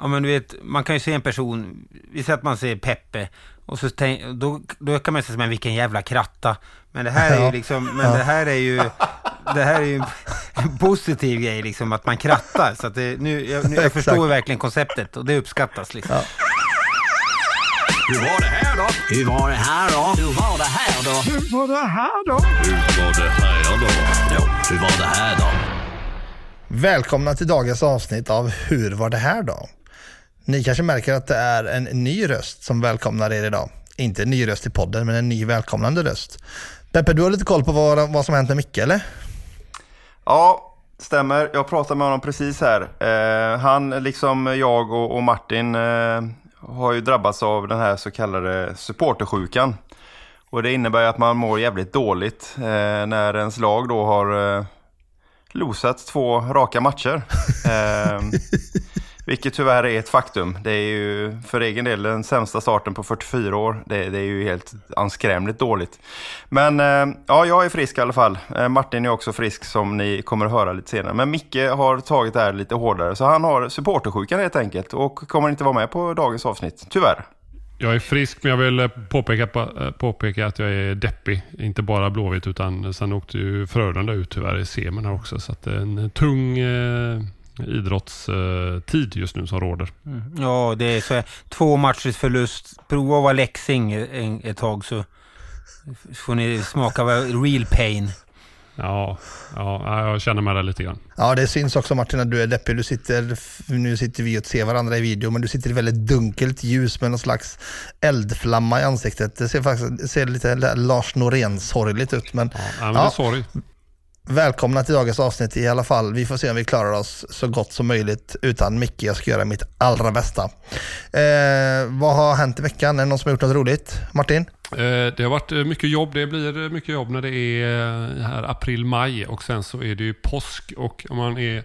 Ja, men du vet, man kan ju se en person, vi säger att man ser Peppe, och så tänk, då, då kan man säga, men vilken jävla kratta. Men det här är ju liksom, men det här är ju, det här är ju en positiv grej liksom, att man krattar. Så att det, nu, jag, nu, jag förstår verkligen konceptet och det uppskattas liksom. Hur var det här då? Hur var det här då? Hur var det här då? Hur var det här då? Hur var det här då? Ja, hur var det här då? Välkomna till dagens avsnitt av Hur var det här då? Ni kanske märker att det är en ny röst som välkomnar er idag. Inte en ny röst i podden, men en ny välkomnande röst. Peppe, du har lite koll på vad, vad som hänt med Micke, eller? Ja, stämmer. Jag pratade med honom precis här. Eh, han, liksom jag och, och Martin, eh, har ju drabbats av den här så kallade supportersjukan. Och det innebär att man mår jävligt dåligt eh, när ens lag då har eh, losat två raka matcher. Eh, vilket tyvärr är ett faktum. Det är ju för egen del den sämsta starten på 44 år. Det, det är ju helt anskrämligt dåligt. Men eh, ja, jag är frisk i alla fall. Eh, Martin är också frisk som ni kommer att höra lite senare. Men Micke har tagit det här lite hårdare. Så han har supportersjukan helt enkelt och kommer inte vara med på dagens avsnitt, tyvärr. Jag är frisk, men jag vill eh, påpeka, påpeka att jag är deppig. Inte bara Blåvitt, utan sen åkte ju Frölunda ut tyvärr i semin här också. Så att det är en tung eh, idrottstid just nu som råder. Mm. Ja, det är så. Två matchers förlust. Prova att vara Leksing ett tag så får ni smaka real pain. Ja, ja, jag känner med det lite grann. Ja, det syns också Martin att du är deppig. Du sitter, nu sitter vi och ser varandra i video, men du sitter i väldigt dunkelt ljus med någon slags eldflamma i ansiktet. Det ser faktiskt ser lite Lars Norén-sorgligt ut. Men, ja, men ja. det är sorg. Välkomna till dagens avsnitt i alla fall. Vi får se om vi klarar oss så gott som möjligt utan Micke. Jag ska göra mitt allra bästa. Eh, vad har hänt i veckan? Är det någon som har gjort något roligt? Martin? Eh, det har varit eh, mycket jobb. Det blir eh, mycket jobb när det är eh, här april-maj och sen så är det ju påsk och om man är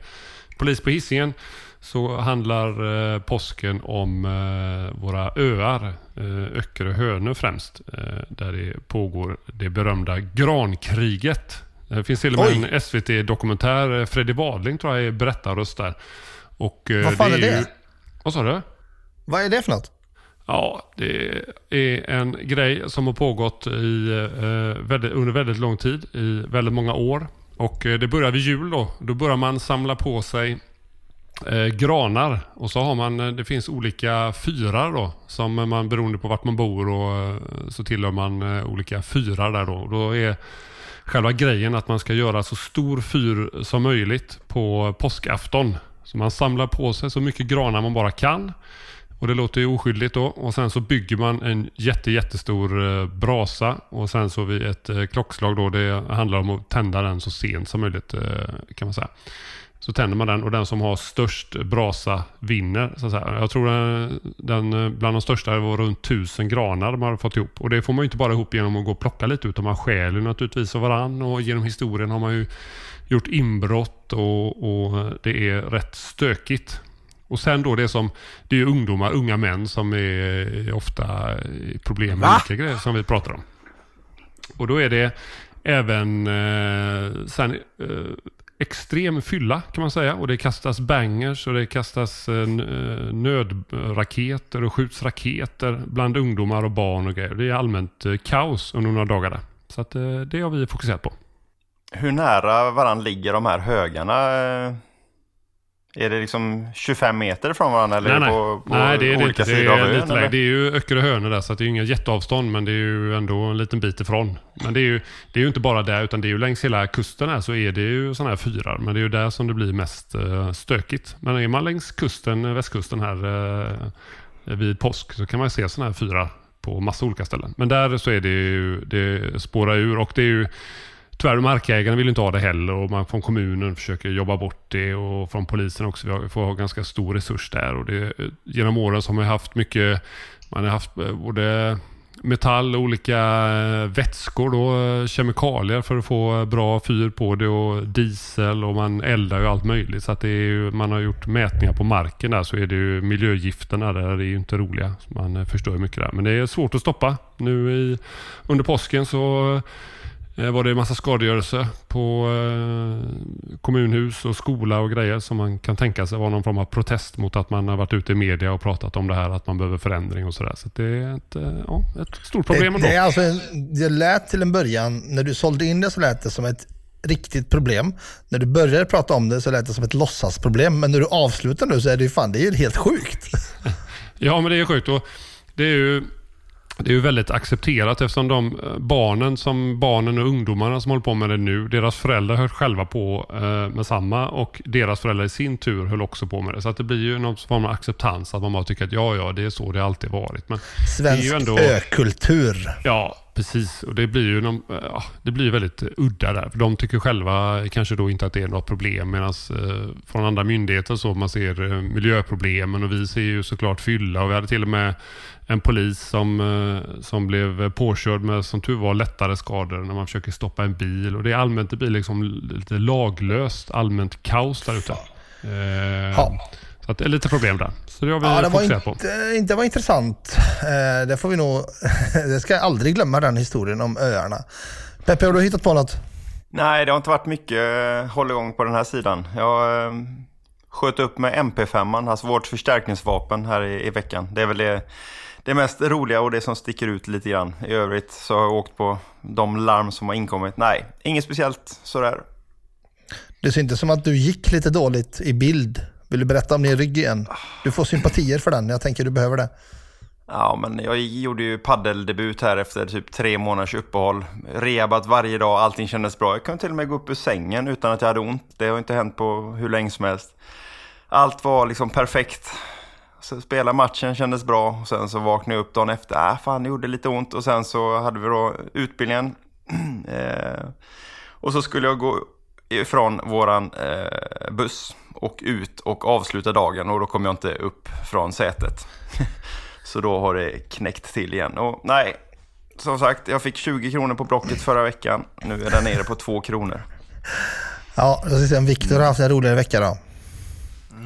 polis på hissingen så handlar påsken om våra öar, Öckerö och Hönö främst, där det pågår det berömda grankriget. Det finns till och med Oj. en SVT-dokumentär. Freddy Wadling tror jag är berättarröst där. Och, eh, Vad fan det är, är det? Vad sa du? Vad är det för något? Ja, det är en grej som har pågått i, eh, väldigt, under väldigt lång tid, i väldigt många år. Och eh, det börjar vid jul då. Då börjar man samla på sig eh, granar. Och så har man, det finns olika fyrar då. Som man beroende på vart man bor och så tillhör man olika fyrar där då. Då är själva grejen att man ska göra så stor fyr som möjligt på påskafton. Så man samlar på sig så mycket granar man bara kan. Och det låter ju oskyldigt då. Och sen så bygger man en jätte, jättestor eh, brasa. Och sen så vid ett eh, klockslag då. Det handlar om att tända den så sent som möjligt eh, kan man säga. Så tänder man den och den som har störst brasa vinner. Så. Jag tror den, den bland de största var runt tusen granar man har fått ihop. Och det får man ju inte bara ihop genom att gå och plocka lite utan man stjäl ju naturligtvis av varann. Och genom historien har man ju gjort inbrott och, och det är rätt stökigt. Och sen då det som, det är ju ungdomar, unga män som är ofta problem med olika grejer som vi pratar om. Och då är det även eh, sen eh, extrem fylla kan man säga. Och det kastas bangers och det kastas eh, eh, nödraketer och skjuts raketer bland ungdomar och barn och grejer. Det är allmänt eh, kaos under några dagar där. Så att det har vi fokuserat på. Hur nära varann ligger de här högarna? Är det liksom 25 meter från varandra eller nej, på, på nej, det är olika det sidor av ön? Lite lägre. Det är ju Öckerö hönor där så det är ju inga jätteavstånd men det är ju ändå en liten bit ifrån. Men det är ju, det är ju inte bara där utan det är ju längs hela kusten här så är det ju sådana här fyrar. Men det är ju där som det blir mest uh, stökigt. Men är man längs kusten, västkusten här uh, vid påsk så kan man se sådana här fyrar på massa olika ställen. Men där så är det ju, det spårar ur och det är ju Tyvärr markägarna vill inte ha det heller och man från kommunen försöker jobba bort det och från polisen också. Vi får ha ganska stor resurs där och det, genom åren så har man haft mycket, man har haft eh, både metall, och olika eh, vätskor, då, eh, kemikalier för att få bra fyr på det och diesel och man eldar ju allt möjligt. Så att det är ju, man har gjort mätningar på marken där så är det ju miljögifterna där, det är ju inte roliga. Man förstör mycket där. Men det är svårt att stoppa. Nu i, under påsken så var det en massa skadegörelse på eh, kommunhus och skola och grejer som man kan tänka sig var någon form av protest mot att man har varit ute i media och pratat om det här att man behöver förändring och sådär. Så det är ett, eh, ja, ett stort problem det, det, är alltså, det lät till en början, när du sålde in det så lät det som ett riktigt problem. När du började prata om det så lät det som ett låtsasproblem, men när du avslutar nu så är det ju fan, det är ju helt sjukt. ja, men det är sjukt. Och det är ju det är ju väldigt accepterat eftersom de eh, barnen, som barnen och ungdomarna som håller på med det nu, deras föräldrar höll själva på eh, med samma och deras föräldrar i sin tur höll också på med det. Så att det blir ju någon form av acceptans att man bara tycker att ja, ja, det är så det alltid varit. Men Svensk det är ju ändå, ökultur. Ja, precis. Och det blir ju någon, ja, det blir väldigt udda där. För de tycker själva kanske då inte att det är något problem. Medan eh, från andra myndigheter så man ser eh, miljöproblemen och vi ser ju såklart fylla och vi hade till och med en polis som, eh, som blev påkörd med som tur var lättare skador när man försöker stoppa en bil. Och det är allmänt, det blir liksom lite laglöst, allmänt kaos där ute. Eh, ja. Så att det är lite problem där. Så det har vi ja, det var inte, på. Det var intressant. Eh, det får vi nog... det ska jag aldrig glömma den historien om öarna. Peppe, har du hittat på något? Nej, det har inte varit mycket hålligång på den här sidan. Jag sköt upp med MP5, alltså vårt förstärkningsvapen här i, i veckan. Det är väl det det mest roliga och det som sticker ut lite grann. I övrigt så har jag åkt på de larm som har inkommit. Nej, inget speciellt sådär. Det ser inte som att du gick lite dåligt i bild. Vill du berätta om din rygg igen? Du får sympatier för den, jag tänker du behöver det. Ja, men jag gjorde ju paddeldebut här efter typ tre månaders uppehåll. Rehabat varje dag, allting kändes bra. Jag kunde till och med gå upp ur sängen utan att jag hade ont. Det har inte hänt på hur länge som helst. Allt var liksom perfekt. Så spela matchen kändes bra och sen så vaknade jag upp dagen efter. Äh, fan det gjorde lite ont och sen så hade vi då utbildningen. eh, och så skulle jag gå ifrån våran eh, buss och ut och avsluta dagen och då kom jag inte upp från sätet. så då har det knäckt till igen. Och nej, som sagt, jag fick 20 kronor på Blocket förra veckan. Nu är den nere på 2 kronor. Ja, då ska vi se om Viktor har haft en roligare vecka då.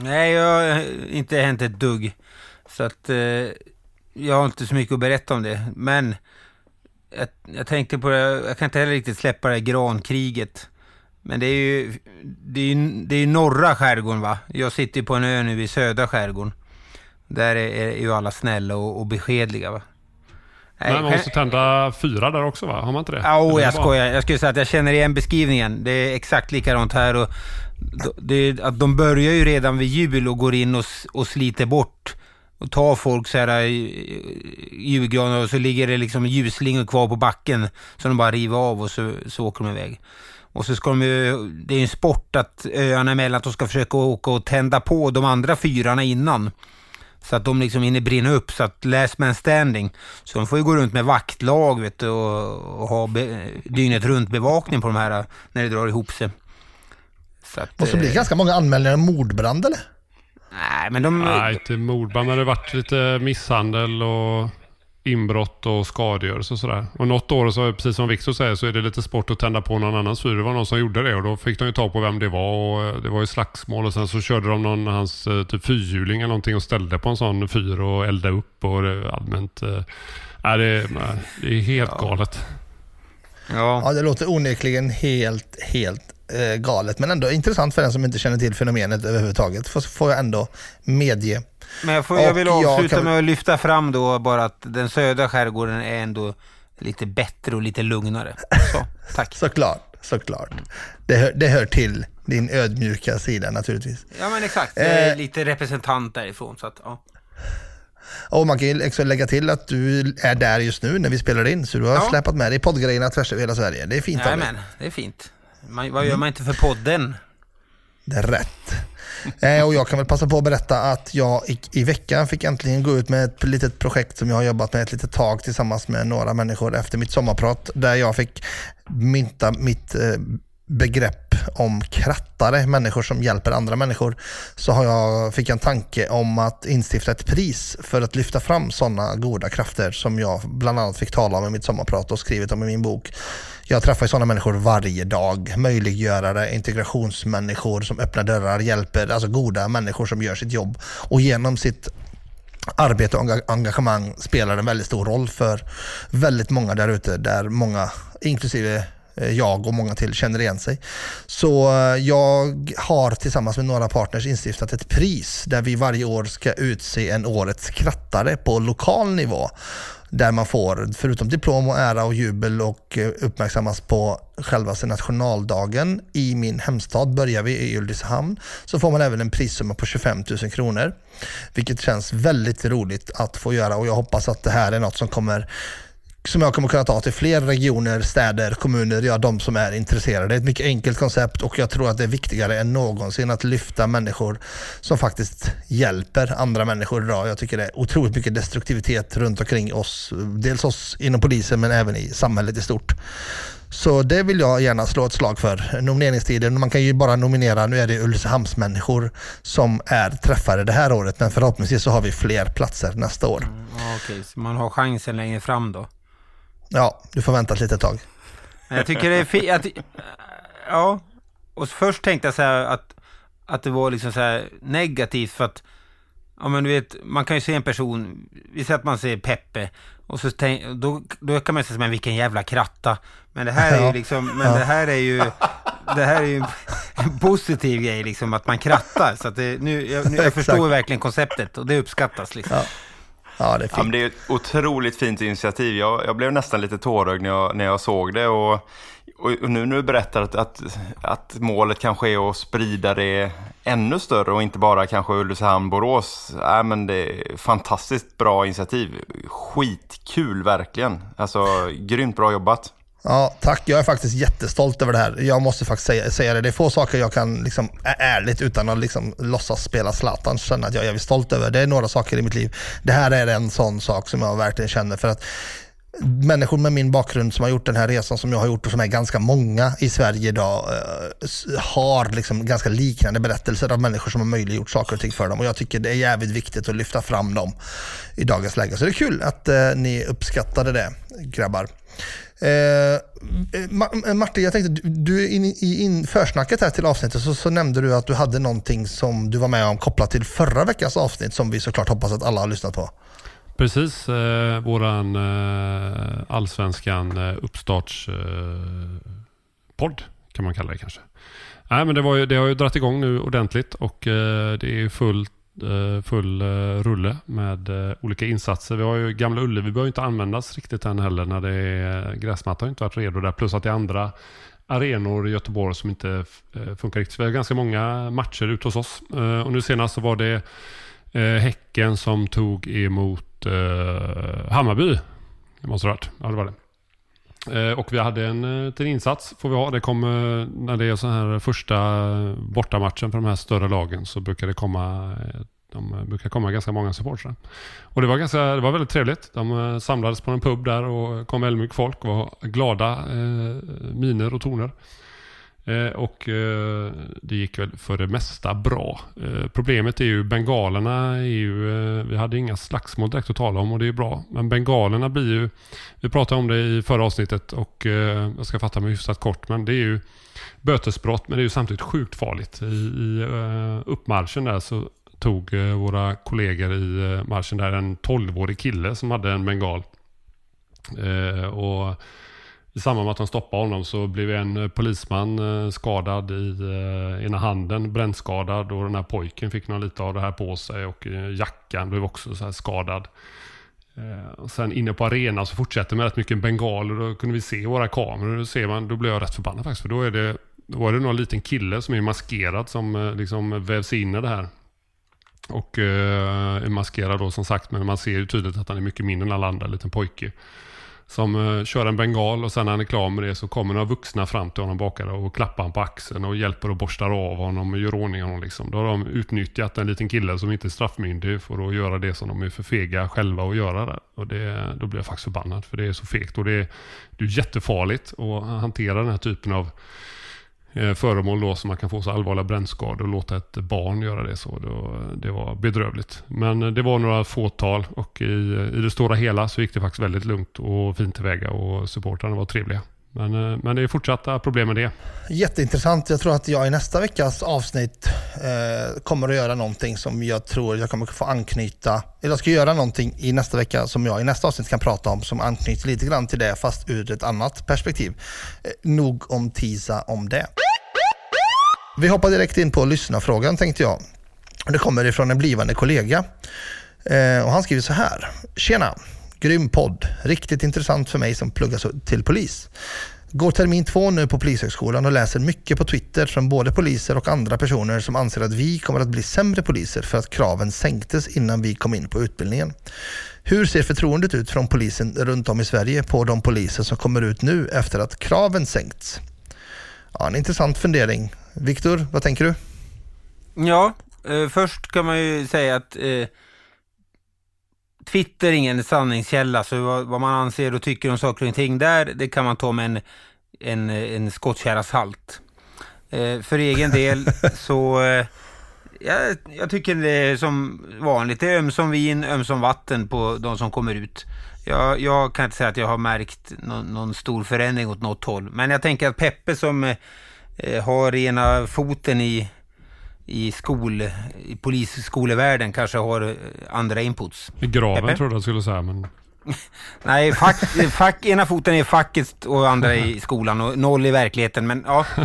Nej, jag har inte hänt ett dugg. Så att eh, jag har inte så mycket att berätta om det. Men jag, jag tänkte på det, jag kan inte heller riktigt släppa det här grankriget. Men det är ju, det är ju, det är norra skärgården va? Jag sitter på en ö nu i södra skärgården. Där är, är ju alla snälla och, och beskedliga va? Nej, man måste tända fyra där också va? Har man inte det? Ja, oh, jag skojar. Jag skulle säga att jag känner igen beskrivningen. Det är exakt likadant här. Och det, att de börjar ju redan vid jul och går in och, och sliter bort och tar folk så här eh, julgranar och så ligger det liksom ljusslingor kvar på backen som de bara river av och så, så åker de iväg. Och så ska de ju, det är ju en sport att öarna emellan att de ska försöka åka och tända på de andra fyrarna innan. Så att de liksom hinner brinna upp, så att last man standing. Så de får ju gå runt med vaktlag vet du, och, och ha be, dygnet runt bevakning på de här när det drar ihop sig. Så att, Måste bli eh, ganska många anmälningar om mordbrand eller? Nej, men de... Nej, inte mordbrand. Men det har varit lite misshandel och inbrott och skadegörelse och sådär. Och något år, så, precis som Victor säger, så är det lite sport att tända på någon annans fyr. Det var någon som gjorde det och då fick de ju ta på vem det var. Och eh, det var ju slagsmål och sen så körde de någon hans eh, typ fyrhjuling eller någonting och ställde på en sån fyr och eldade upp och det, allmänt... Äh, det, det är helt ja. galet. Ja. ja, det låter onekligen helt, helt eh, galet. Men ändå intressant för den som inte känner till fenomenet överhuvudtaget. Får, får jag ändå medge. Men jag, får, jag vill avsluta kan... med att lyfta fram då bara att den södra skärgården är ändå lite bättre och lite lugnare. Så, tack. såklart, såklart. Det hör, det hör till din ödmjuka sida naturligtvis. Ja men exakt, det är eh, lite representant därifrån. Så att, ja. Och man kan ju också lägga till att du är där just nu när vi spelar in, så du har ja. släpat med dig poddgrejerna tvärs över hela Sverige. Det är fint av dig. det är fint. Man, vad gör man inte för podden? Det är rätt. Eh, och jag kan väl passa på att berätta att jag i, i veckan fick äntligen gå ut med ett litet projekt som jag har jobbat med ett litet tag tillsammans med några människor efter mitt sommarprat där jag fick mynta mitt eh, begrepp om krattare, människor som hjälper andra människor, så har jag, fick jag en tanke om att instifta ett pris för att lyfta fram sådana goda krafter som jag bland annat fick tala om i mitt sommarprat och skrivit om i min bok. Jag träffar sådana människor varje dag, möjliggörare, integrationsmänniskor som öppnar dörrar, hjälper, alltså goda människor som gör sitt jobb och genom sitt arbete och engagemang spelar en väldigt stor roll för väldigt många där ute, där många, inklusive eh, jag och många till känner igen sig. Så eh, jag har tillsammans med några partners instiftat ett pris där vi varje år ska utse en årets krattare på lokal nivå. Där man får, förutom diplom och ära och jubel och eh, uppmärksammas på själva nationaldagen i min hemstad, börjar vi i Ulricehamn, så får man även en prissumma på 25 000 kronor. Vilket känns väldigt roligt att få göra och jag hoppas att det här är något som kommer som jag kommer kunna ta till fler regioner, städer, kommuner, ja de som är intresserade. Det är ett mycket enkelt koncept och jag tror att det är viktigare än någonsin att lyfta människor som faktiskt hjälper andra människor idag. Jag tycker det är otroligt mycket destruktivitet runt omkring oss, dels oss inom polisen men även i samhället i stort. Så det vill jag gärna slå ett slag för. Nomineringstiden, man kan ju bara nominera, nu är det Ulricehamnsmänniskor som är träffade det här året, men förhoppningsvis så har vi fler platser nästa år. Mm, Okej, okay, så man har chansen längre fram då? Ja, du får vänta ett litet tag. Jag tycker det är fint. Ja, och först tänkte jag så här att, att det var liksom så här negativt för att Ja men du vet, man kan ju se en person, vi säger att man ser Peppe och så tänk, då, då kan man säga men vilken jävla kratta. Men det här är ju liksom, men ja. det här är ju, det här är ju en positiv grej liksom att man krattar. Så att det, nu, jag, nu, jag förstår verkligen konceptet och det uppskattas liksom. Ja. Ja, det är fint. Ja, det är ett otroligt fint initiativ. Jag, jag blev nästan lite tårögd när jag, när jag såg det. Och, och nu när du berättar att, att, att, målet kanske är att sprida det ännu större och inte bara kanske Ulricehamn, Borås. Äh, men det är fantastiskt bra initiativ. Skitkul verkligen. Alltså grymt bra jobbat. Ja, tack. Jag är faktiskt jättestolt över det här. Jag måste faktiskt säga, säga det. Det är få saker jag kan liksom, ärligt, utan att liksom, låtsas spela Zlatan, känna att jag är stolt över. Det är några saker i mitt liv. Det här är en sån sak som jag verkligen känner. för att människor med min bakgrund som har gjort den här resan som jag har gjort och som är ganska många i Sverige idag eh, har liksom ganska liknande berättelser av människor som har möjliggjort saker och ting för dem och jag tycker det är jävligt viktigt att lyfta fram dem i dagens läge. Så det är kul att eh, ni uppskattade det grabbar. Eh, eh, eh, Martin, jag tänkte, du in, i in, försnacket här till avsnittet så, så, nämnde du att du hade någonting som du var med om kopplat till förra veckans avsnitt som vi såklart hoppas att alla har lyssnat på. Precis, eh, våran eh, allsvenskan eh, uppstartspodd eh, kan man kalla det kanske. Nej, men det, var ju, det har ju dragit igång nu ordentligt och eh, det är fullt Eh, full eh, rulle med eh, olika insatser. Vi har ju Gamla Ullevi behöver inte användas riktigt än heller när det är gräsmattan har inte varit redo där. Plus att det är andra arenor i Göteborg som inte funkar riktigt. Vi har ganska många matcher ute hos oss. Och nu senast så var det Häcken som tog emot Hammarby. Det måste det ha varit. Ja, det var det. Eh, och vi hade en eh, liten insats, får vi ha. Det kommer, när det är så här första bortamatchen för de här större lagen så brukar det komma eh, de brukar komma ganska många supportrar. Och det var, ganska, det var väldigt trevligt. De samlades på en pub där och kom väldigt mycket folk och var glada eh, miner och toner. Eh, och eh, det gick väl för det mesta bra. Eh, problemet är ju bengalerna är ju, vi hade inga slagsmål direkt att tala om och det är bra. Men bengalerna blir ju, vi pratade om det i förra avsnittet och jag ska fatta mig hyfsat kort men det är ju bötesbrott men det är ju samtidigt sjukt farligt. I, i uppmarschen där så tog våra kollegor i marschen där en 12-årig kille som hade en bengal. och i samband med att de stoppade honom så blev en eh, polisman eh, skadad i eh, ena handen, brännskadad och den här pojken fick nog lite av det här på sig och jackan blev också så skadad. Och sen inne på arenan så fortsätter med rätt mycket bengaler och då kunde vi se våra kameror. Då, ser man, då blev jag rätt förbannad faktiskt för då är det då var det någon liten kille som är maskerad som liksom vävs in i det här. Och eh, är maskerad då som sagt, men man ser ju tydligt att han är mycket mindre än alla andra, en liten pojke som eh, kör en bengal och sen när han är klar med det så kommer några vuxna fram till honom bakare och klappar honom på axeln och hjälper och borstar av honom och gör ordning honom. Liksom. Då har de utnyttjat en liten kille som inte är straffmyndig för att göra det som de är för fega själva att göra. Där. Och det, då blir jag faktiskt förbannad för det är så fegt och det är, det är jättefarligt att hantera den här typen av Eh, föremål då som man kan få så allvarliga brännskador och låta ett barn göra det så. Det var bedrövligt. Men eh, det var några fåtal och i, i det stora hela så gick det faktiskt väldigt lugnt och fint tillväga och supportrarna var trevliga. Men, eh, men det är fortsatta problem med det. Jätteintressant. Jag tror att jag i nästa veckas avsnitt eh, kommer att göra någonting som jag tror jag kommer att få anknyta. Eller jag ska göra någonting i nästa vecka som jag i nästa avsnitt kan prata om som anknyter lite grann till det fast ur ett annat perspektiv. Eh, nog om TISA om det. Vi hoppar direkt in på lyssnarfrågan tänkte jag. Det kommer ifrån en blivande kollega. Eh, och han skriver så här. Tjena! Grym podd. Riktigt intressant för mig som pluggar till polis. Går termin två nu på Polishögskolan och läser mycket på Twitter från både poliser och andra personer som anser att vi kommer att bli sämre poliser för att kraven sänktes innan vi kom in på utbildningen. Hur ser förtroendet ut från polisen runt om i Sverige på de poliser som kommer ut nu efter att kraven sänkts? Ja, en intressant fundering. Viktor, vad tänker du? Ja, eh, först kan man ju säga att eh, Twitter är ingen sanningskälla, så vad, vad, man anser och tycker om saker och ting där, det kan man ta med en, en, en skottkärra salt. Eh, för egen del så, eh, jag, jag, tycker det är som vanligt, det är ömsom vin, ömsom vatten på de som kommer ut. Jag, jag kan inte säga att jag har märkt någon, någon, stor förändring åt något håll, men jag tänker att Peppe som eh, har ena foten i i, skol, i polisskolevärlden kanske har eh, andra inputs. I graven Peppe? trodde jag skulle säga, men... Nej, fack, fack, ena foten är facket och andra i skolan och noll i verkligheten, men ja.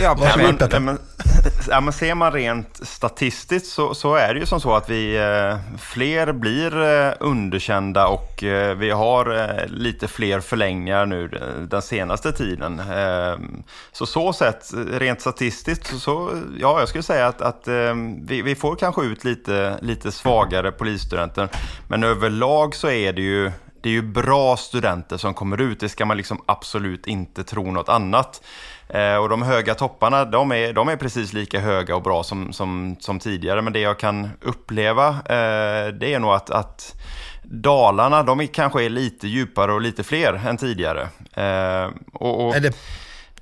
Ja, men, men, ja, men ser man rent statistiskt så, så, är det ju som så att vi eh, fler blir eh, underkända och eh, vi har lite fler förlängningar nu den senaste tiden. Eh, så så sett, rent statistiskt, så, så ja, jag skulle säga att, att vi, vi, får kanske ut lite, lite svagare polisstudenter. Men överlag så är det ju det är ju bra studenter som kommer ut, det ska man liksom absolut inte tro något annat. Eh, och de höga topparna, de är, de är precis lika höga och bra som, som, som tidigare. Men det jag kan uppleva, eh, det är nog att, att Dalarna, de är, kanske är lite djupare och lite fler än tidigare. Eh, och, och, är, det,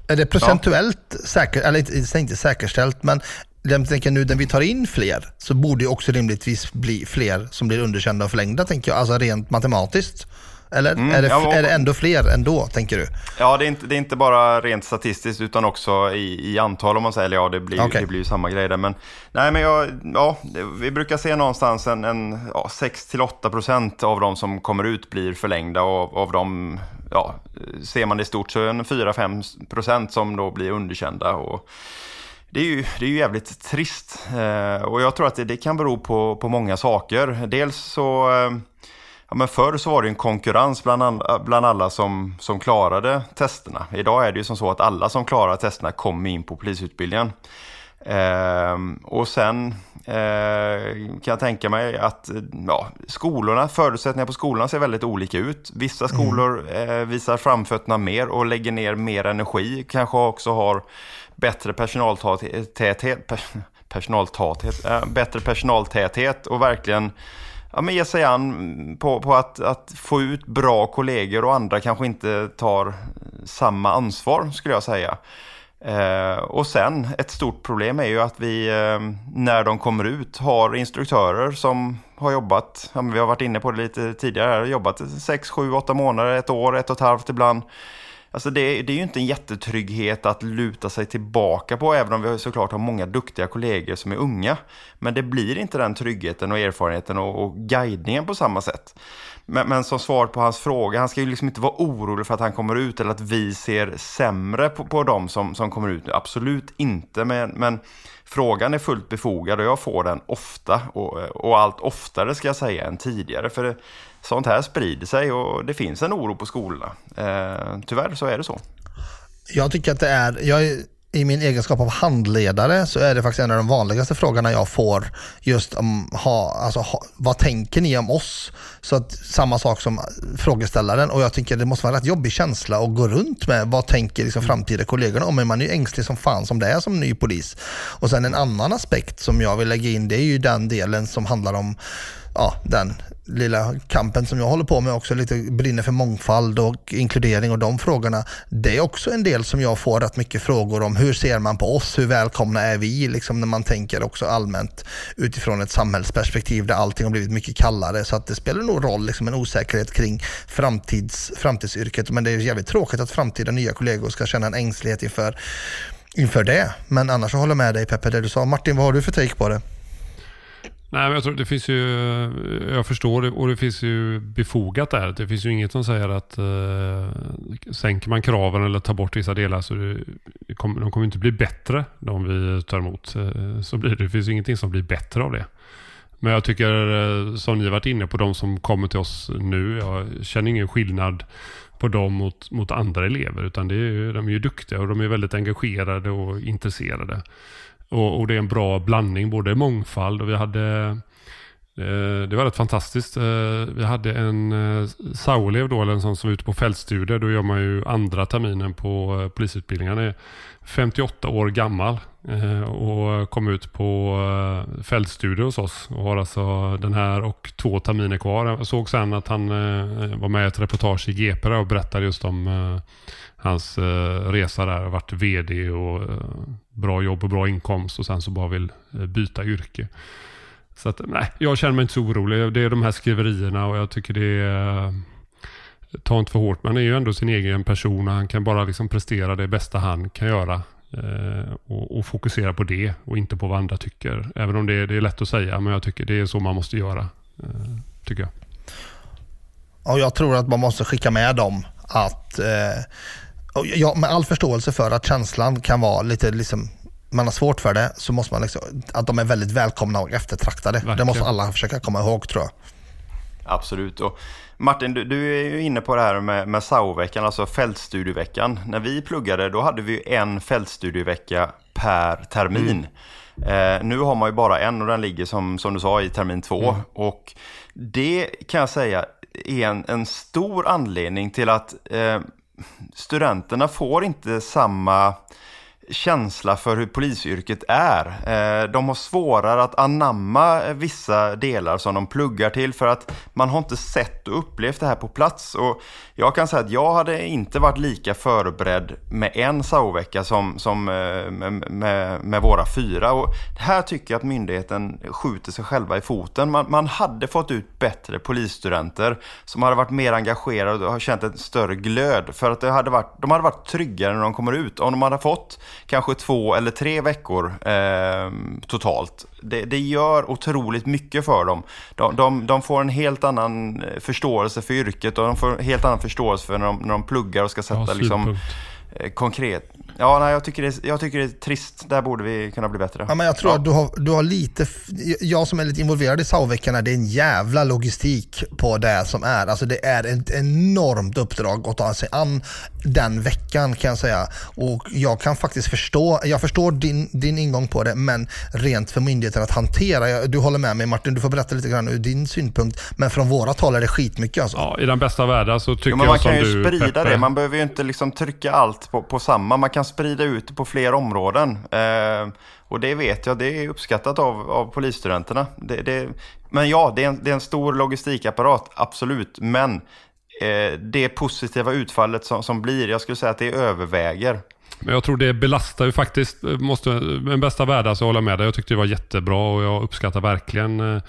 är det procentuellt ja. säkert, eller inte säkerställt, men jag tänker nu när vi tar in fler så borde det också rimligtvis bli fler som blir underkända och förlängda, tänker jag. Alltså rent matematiskt. Eller mm, är, det, ja, är det ändå fler ändå, tänker du? Ja, det är inte, det är inte bara rent statistiskt utan också i, i antal om man säger. Eller ja, det blir, okay. det blir ju samma grej där. Men, nej, men jag, ja, vi brukar se någonstans en, en ja, 6-8% av de som kommer ut blir förlängda och av dem, ja, ser man det i stort så är en 4-5% som då blir underkända. Och, det är ju, det är ju jävligt trist eh, och jag tror att det, det, kan bero på, på många saker. Dels så eh, Ja, men förr så var det en konkurrens bland, alla, bland alla som, som klarade testerna. Idag är det ju som så att alla som klarar testerna kommer in på polisutbildningen. Eh, och sen eh, kan jag tänka mig att ja, skolorna, förutsättningarna på skolorna ser väldigt olika ut. Vissa mm. skolor eh, visar framfötterna mer och lägger ner mer energi. Kanske också har bättre personaltäthet, personaltäthet, äh, bättre personaltäthet och verkligen ja, men ge sig an på, på att, att, få ut bra kollegor och andra kanske inte tar samma ansvar skulle jag säga. Eh, och sen ett stort problem är ju att vi eh, när de kommer ut har instruktörer som har jobbat, ja, vi har varit inne på det lite tidigare, jobbat 6, 7, 8 månader, ett år, ett och ett halvt ibland. Alltså det, det, är ju inte en jättetrygghet att luta sig tillbaka på, även om vi såklart har många duktiga kollegor som är unga. Men det blir inte den tryggheten och erfarenheten och, och guidningen på samma sätt. Men, men, som svar på hans fråga, han ska ju liksom inte vara orolig för att han kommer ut eller att vi ser sämre på, på dem som, som kommer ut. Absolut inte, men, men frågan är fullt befogad och jag får den ofta och, och allt oftare ska jag säga än tidigare. För det, sånt här sprider sig och det finns en oro på skolorna. Eh, tyvärr så är det så. Jag tycker att det är, jag är i min egenskap av handledare så är det faktiskt en av de vanligaste frågorna jag får just om ha, alltså, ha, vad tänker ni om oss? Så att samma sak som frågeställaren och jag tycker det måste vara en rätt jobbig känsla att gå runt med vad tänker liksom framtida kollegorna om? Men man är ju ängslig som fan som det är som ny polis. Och sen en annan aspekt som jag vill lägga in det är ju den delen som handlar om ja, den lilla kampen som jag håller på med också, lite brinner för mångfald och inkludering och de frågorna. Det är också en del som jag får rätt mycket frågor om. Hur ser man på oss? Hur välkomna är vi? Liksom när man tänker också allmänt utifrån ett samhällsperspektiv där allting har blivit mycket kallare. Så att det spelar nog roll, liksom en osäkerhet kring framtids, framtidsyrket. Men det är jävligt tråkigt att framtida nya kollegor ska känna en ängslighet inför, inför det. Men annars så håller jag med dig Peppe, det du sa. Martin, vad har du för take på det? Nej, men jag tror det finns ju, jag förstår det och det finns ju befogat där. Det finns ju inget som säger att eh, sänker man kraven eller tar bort vissa delar så det, det kommer, de kommer inte bli bättre de vi tar emot. Eh, så blir det. Det finns ju ingenting som blir bättre av det. Men jag tycker, eh, som ni varit inne på, de som kommer till oss nu, jag känner ingen skillnad på dem mot, mot andra elever. Utan det är, de är ju duktiga och de är väldigt engagerade och intresserade. Och, och, det är en bra blandning, både mångfald och vi hade Eh, det var rätt fantastiskt. Eh, vi hade en eh, SAO-elev då, eller en sån som var ute på fältstudier. Då gör man ju andra terminen på polisutbildningen. Han är 58 år gammal och kom ut på fältstudier hos oss. Och har alltså den här och två terminer kvar. Jag såg sen att han var med i ett reportage i GP och berättade just om hans resa där. Varit VD och bra jobb och bra inkomst och sen så bara vill byta yrke. Så att, nej, jag känner mig inte så orolig. Det är de här skriverierna och jag tycker det är... Eh, ta inte för hårt. Man är ju ändå sin egen person och han kan bara liksom prestera det bästa han kan göra. Eh, och, och, fokusera på det och inte på vad andra tycker. Även om det är, det är lätt att säga, men jag tycker det är så man måste göra. Eh, tycker jag. Ja, jag tror att man måste skicka med dem att eh, ja, med all förståelse för att känslan kan vara lite liksom man har svårt för det så måste man liksom, att de är väldigt välkomna och eftertraktade. Verkligen. Det måste alla försöka komma ihåg tror jag. Absolut. Och Martin, du, du är ju inne på det här med, med SAO-veckan, alltså fältstudieveckan. När vi pluggade då hade vi en fältstudievecka per termin. Mm. Eh, nu har man ju bara en och den ligger som, som du sa i termin två. Mm. Och det kan jag säga är en, en stor anledning till att eh, studenterna får inte samma känsla för hur polisyrket är. Eh, de har svårare att anamma vissa delar som de pluggar till för att man har inte sett och upplevt det här på plats. Och jag kan säga att jag hade inte varit lika förberedd med en SAO-vecka som, som eh, med, med, med, våra fyra. Och här tycker jag att myndigheten skjuter sig själva i foten. Man, man hade fått ut bättre polisstudenter som hade varit mer engagerade och har känt en större glöd. För att det hade varit, de hade varit tryggare när de kommer ut. Om de hade fått kanske två eller tre veckor eh, totalt. Det, det, gör otroligt mycket för dem. De, de, de, får en helt annan eh, förståelse för yrket och de får en helt annan förståelse för när de, när de pluggar och ska sätta ja, liksom, eh, konkret Ja, nej, jag, tycker det, jag tycker det är trist. Där borde vi kunna bli bättre. Ja, men jag tror ja. att du har, du har lite... Jag som är lite involverad i SAO-veckorna, det är en jävla logistik på det som är. Alltså det är ett enormt uppdrag att ta sig an den veckan kan jag säga. Och jag kan faktiskt förstå, jag förstår din, din ingång på det, men rent för myndigheten att hantera. Du håller med mig Martin, du får berätta lite grann ur din synpunkt. Men från våra tal är det skitmycket alltså. Ja, i den bästa världen så tycker ja, jag som du, Man kan ju sprida Peppe. det, man behöver ju inte liksom trycka allt på, på samma. Man kan kan sprida ut det på fler områden. Eh, och det vet jag, det är uppskattat av, av polisstudenterna. Det, det, men ja, det är, en, det är en stor logistikapparat, absolut. Men eh, det positiva utfallet som, som blir, jag skulle säga att det överväger. Men jag tror det belastar ju faktiskt, eh, måste, med bästa värde alltså, så håller jag med dig. Jag tyckte det var jättebra och jag uppskattar verkligen eh,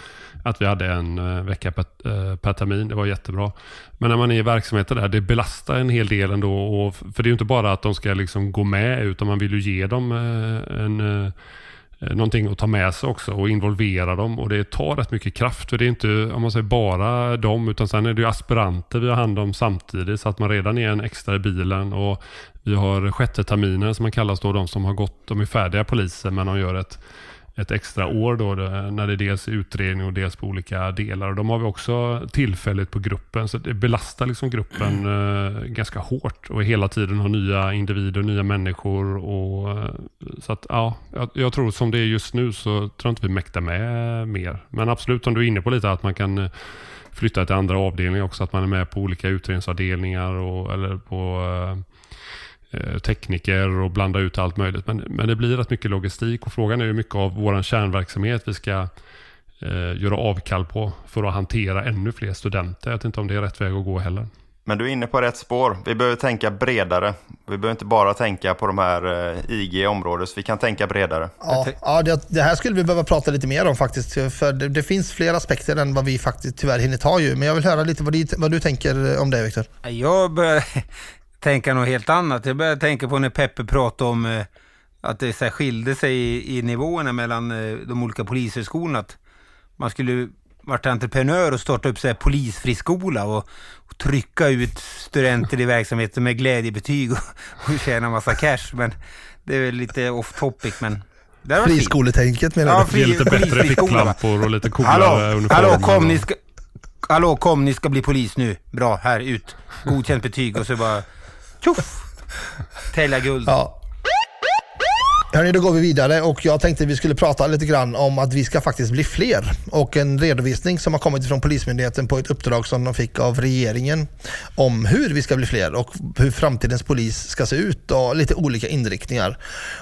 att vi hade en eh, vecka per, eh, per termin. Det var jättebra. Men när man är i verksamheten där, det belastar en hel del ändå. Och, för det är ju inte bara att de ska liksom gå med, utan man vill ju ge dem eh, en någonting att ta med sig också och involvera dem. Och det tar rätt mycket kraft. För det är inte om man säger, bara dem, utan sen är det ju aspiranter vi har hand om samtidigt. Så att man redan är en extra i bilen. Och vi har sjätte terminen som man kallas då, de som har gått, de är färdiga poliser men de gör ett ett extra år då, när det är dels utredning och dels på olika delar. Och de har vi också tillfälligt på gruppen, så det belastar liksom gruppen eh, ganska hårt och hela tiden har nya individer, nya människor. Och, eh, så att, ja, jag, jag, tror som det är just nu så tror jag inte vi mäktar med mer. Men absolut, om du är inne på lite att man kan eh, flytta till andra avdelningar också, att man är med på olika utredningsavdelningar och, eller på eh, Eh, tekniker och blanda ut allt möjligt. Men, men det blir rätt mycket logistik och frågan är hur mycket av vår kärnverksamhet vi ska eh, göra avkall på för att hantera ännu fler studenter. Jag vet inte om det är rätt väg att gå heller. Men du är inne på rätt spår. Vi behöver tänka bredare. Vi behöver inte bara tänka på de här eh, IG-området, vi kan tänka bredare. Ja, ja det, det, här skulle vi behöva prata lite mer om faktiskt. För det, det, finns fler aspekter än vad vi faktiskt tyvärr hinner ta ju. Men jag vill höra lite vad du, vad du tänker om det, Viktor. Jag börjar, tänka något helt annat. Jag började tänka på när Peppe pratade om eh, att det så här, skilde sig i, i nivåerna mellan eh, de olika polishögskolorna. Att man skulle varit entreprenör och starta upp så här, polisfriskola och, och trycka ut studenter i verksamheten med glädjebetyg och, och tjäna massa cash. Men det är väl lite off topic. Men Friskoletänket menar ja, du? Fri, lite bättre ficklampor och lite coolare hallå, uniformer. Hallå, kom ni ska... Hallå, kom, ni ska bli polis nu. Bra, här, ut. Godkänt betyg och så bara Tjoff! Tälja guld. Ja. Hörni, då går vi vidare och jag tänkte vi skulle prata lite grann om att vi ska faktiskt bli fler och en redovisning som har kommit från Polismyndigheten på ett uppdrag som de fick av regeringen om hur vi ska bli fler och hur framtidens polis ska se ut och lite olika inriktningar.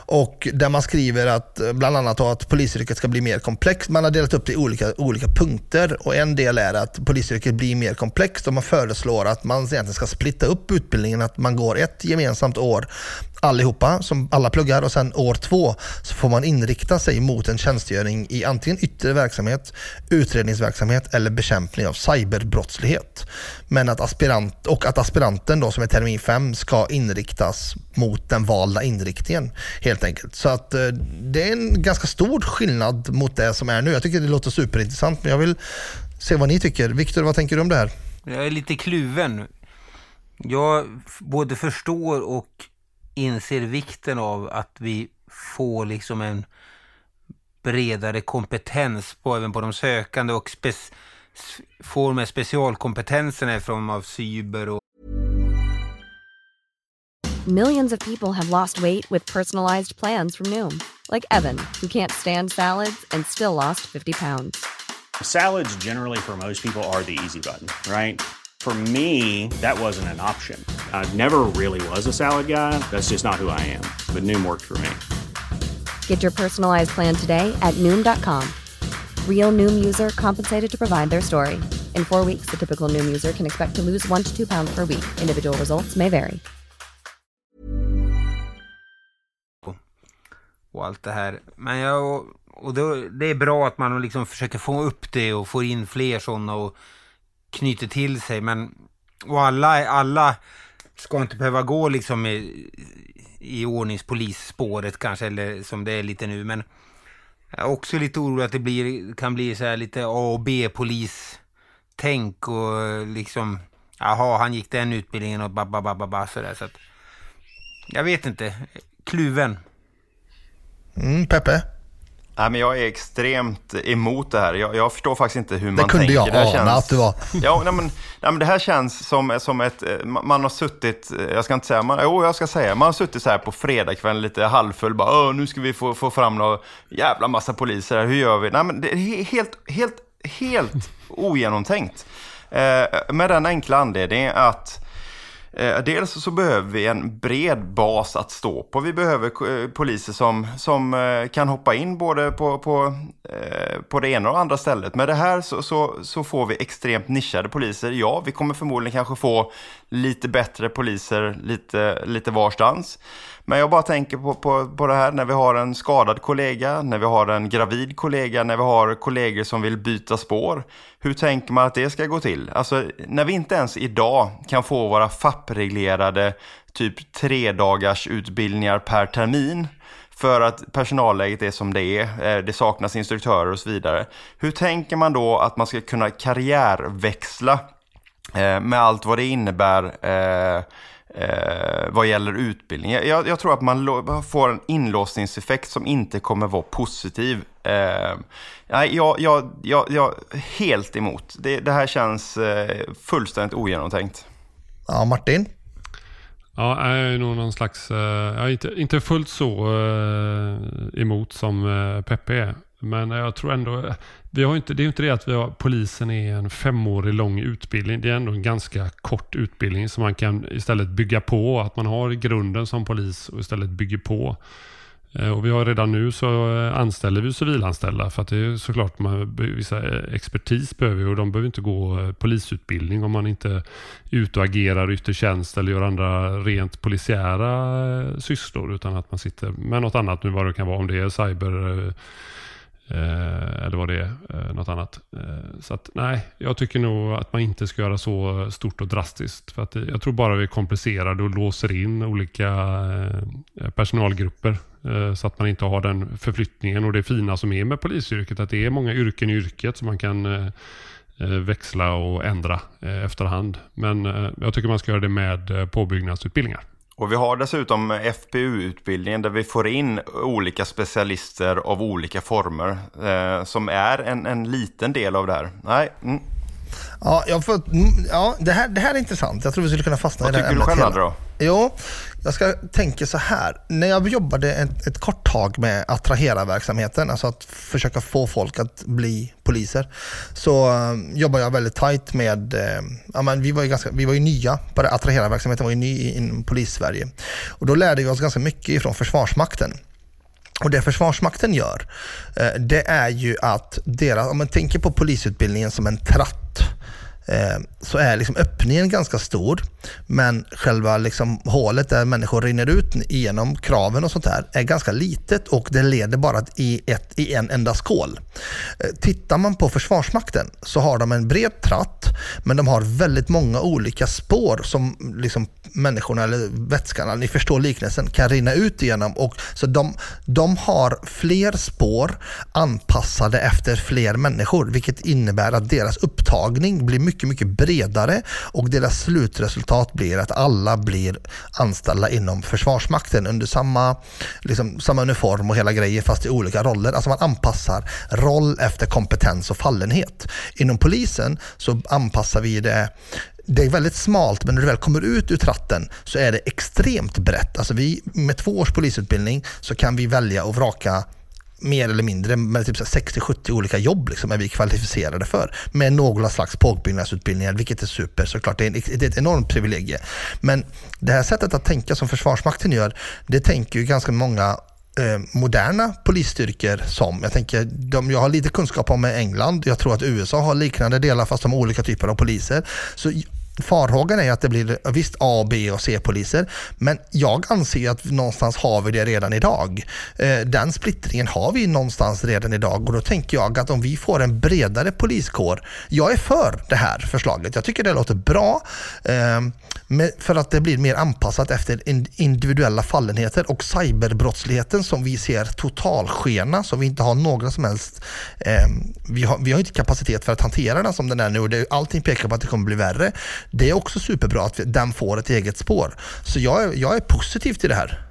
Och där man skriver att bland annat att polisyrket ska bli mer komplext. Man har delat upp det i olika, olika punkter och en del är att polisyrket blir mer komplext och man föreslår att man egentligen ska splitta upp utbildningen, att man går ett gemensamt år allihopa, som alla pluggar och sen år två så får man inrikta sig mot en tjänstgöring i antingen yttre verksamhet, utredningsverksamhet eller bekämpning av cyberbrottslighet. Men att aspirant, och att aspiranten då som är termin fem ska inriktas mot den valda inriktningen helt enkelt. Så att eh, det är en ganska stor skillnad mot det som är nu. Jag tycker det låter superintressant men jag vill se vad ni tycker. Viktor, vad tänker du om det här? Jag är lite kluven. Jag både förstår och inser vikten av att vi får liksom en bredare kompetens på, även på de sökande och får med specialkompetenserna i form av cyber och Millions of people have lost weight with personalized plans from Noom. Like Evan, who can't stand salads and still lost 50 pounds. Salads generally for most people are the easy button, right? For me, that wasn't an option. I never really was a salad guy. That's just not who I am. But Noom worked for me. Get your personalized plan today at Noom.com. Real Noom user compensated to provide their story. In four weeks, the typical Noom user can expect to lose one to two pounds per week. Individual results may vary. Och allt det här. Men jag, och då, det är bra att man liksom försöker få upp det och få in fler sådana och knyter till sig. Men, och alla, alla ska inte behöva gå liksom i, i ordningspolisspåret kanske, eller som det är lite nu. Men jag är också lite orolig att det blir, kan bli så här lite A och B-polis-tänk och liksom, jaha, han gick den utbildningen och ba ba ba ba ba sådär. Så att, jag vet inte, kluven. Mm, Peppe? Nej, men jag är extremt emot det här. Jag, jag förstår faktiskt inte hur man tänker. Det kunde jag ana att du var. Ja, nej, men, nej, men det här känns som, som ett... Eh, man har suttit, eh, jag ska inte säga, man, jo jag ska säga, man har suttit så här på fredagskvällen lite halvfull, bara nu ska vi få, få fram några jävla massa poliser här, hur gör vi? Nej, men det är helt, helt, helt ogenomtänkt. Eh, med den enkla anledningen att Eh, dels så behöver vi en bred bas att stå på. Vi behöver eh, poliser som, som eh, kan hoppa in både på, på, på det ena och andra stället. Med det här så, så, så, får vi extremt nischade poliser. Ja, vi kommer förmodligen kanske få lite bättre poliser lite, lite varstans. Men jag bara tänker på, på, på det här när vi har en skadad kollega, när vi har en gravid kollega, när vi har kollegor som vill byta spår. Hur tänker man att det ska gå till? Alltså, när vi inte ens idag kan få våra FAP-reglerade typ tre dagars utbildningar per termin för att personalläget är som det är, eh, det saknas instruktörer och så vidare. Hur tänker man då att man ska kunna karriärväxla eh, med allt vad det innebär eh, eh, vad gäller utbildning. Jag, jag tror att man får en inlåsningseffekt som inte kommer vara positiv. Eh, nej, jag, jag, jag, jag helt emot. Det, det här känns eh, fullständigt ogenomtänkt. Ja, Martin? Ja, jag är nog någon slags, eh, jag är inte, inte fullt så eh, emot som eh, Peppe är. Men jag tror ändå, vi har inte, det är ju inte det att vi har, polisen är en femårig lång utbildning. Det är ändå en ganska kort utbildning som man kan istället bygga på. Att man har grunden som polis och istället bygger på. Eh, och vi har redan nu så eh, anställer vi civilanställda för att det är såklart man, vissa eh, expertis behöver vi och de behöver inte gå polisutbildning om man inte är ute och agerar i yttre tjänst eller gör andra rent polisiära sysslor utan att man sitter med något annat nu vad det kan vara om det är cyber eh, eller vad det är, eh, något annat. Eh, så att nej, jag tycker nog att man inte ska göra så stort och drastiskt. För att jag tror bara vi komplicerar det och låser in olika eh, personalgrupper. Eh, så att man inte har den förflyttningen och det fina som är med polisyrket. Att det är många yrken i yrket som man kan eh, eh, växla och ändra efterhand. Men jag tycker man ska göra det med påbyggnadsutbildningar. Och vi har dessutom FPU-utbildningen där vi får in olika specialister av olika former. Eh, som är en, en liten del av det här. Nej, mm. Ja, jag får, mm, ja det, här, det här är intressant. Jag tror vi skulle kunna fastna Vad i det här tycker du ämnet själv hela- då? Jo, jag ska tänka så här. När jag jobbade ett, ett kort tag med attrahera-verksamheten, alltså att försöka få folk att bli poliser, så eh, uh, jobbade jag väldigt tajt med, eh, ja, men vi, var ju ganska, vi var ju nya på det, attrahera-verksamheten var ju ny inom polis-Sverige. Och då lärde vi oss ganska mycket ifrån Försvarsmakten. Och det Försvarsmakten gör, eh, det är ju att deras, om man tänker på polisutbildningen som en tratt, Eh, så är liksom öppningen ganska stor. Men själva liksom hålet där människor rinner ut genom kraven och sånt där är ganska litet och det leder bara i, ett, i en enda skål. Eh, tittar man på Försvarsmakten så har de en bred tratt men de har väldigt många olika spår som liksom människorna eller vätskan, ni förstår liknelsen, kan rinna ut igenom. Och, så de, de har fler spår anpassade efter fler människor vilket innebär att deras upptagning blir mycket, mycket bredare och deras slutresultat blir att alla blir anställda inom Försvarsmakten under samma, liksom, samma uniform och hela grejer fast i olika roller. Alltså man anpassar roll efter kompetens och fallenhet. Inom polisen så anpassar vi det det är väldigt smalt, men när du väl kommer ut ur tratten så är det extremt brett. Alltså vi, med två års polisutbildning så kan vi välja och vraka mer eller mindre med typ 60-70 olika jobb liksom är vi kvalificerade för. Med några slags påbyggnadsutbildningar, vilket är super såklart. Det är, en, det är ett enormt privilegie. Men det här sättet att tänka som Försvarsmakten gör, det tänker ju ganska många eh, moderna polisstyrkor som. Jag tänker, de, jag har lite kunskap om England. Jag tror att USA har liknande delar fast de har olika typer av poliser. Så Farhågan är att det blir visst A, B och C-poliser, men jag anser att någonstans har vi det redan idag. Eh, den splittringen har vi någonstans redan idag och då tänker jag att om vi får en bredare poliskår, jag är för det här förslaget. Jag tycker det låter bra eh, för att det blir mer anpassat efter individuella fallenheter och cyberbrottsligheten som vi ser totalskena, som vi inte har några som helst, eh, vi, har, vi har inte kapacitet för att hantera den som den är nu och allting pekar på att det kommer bli värre. Det är också superbra att den får ett eget spår. Så jag, är- jag är positiv till det här.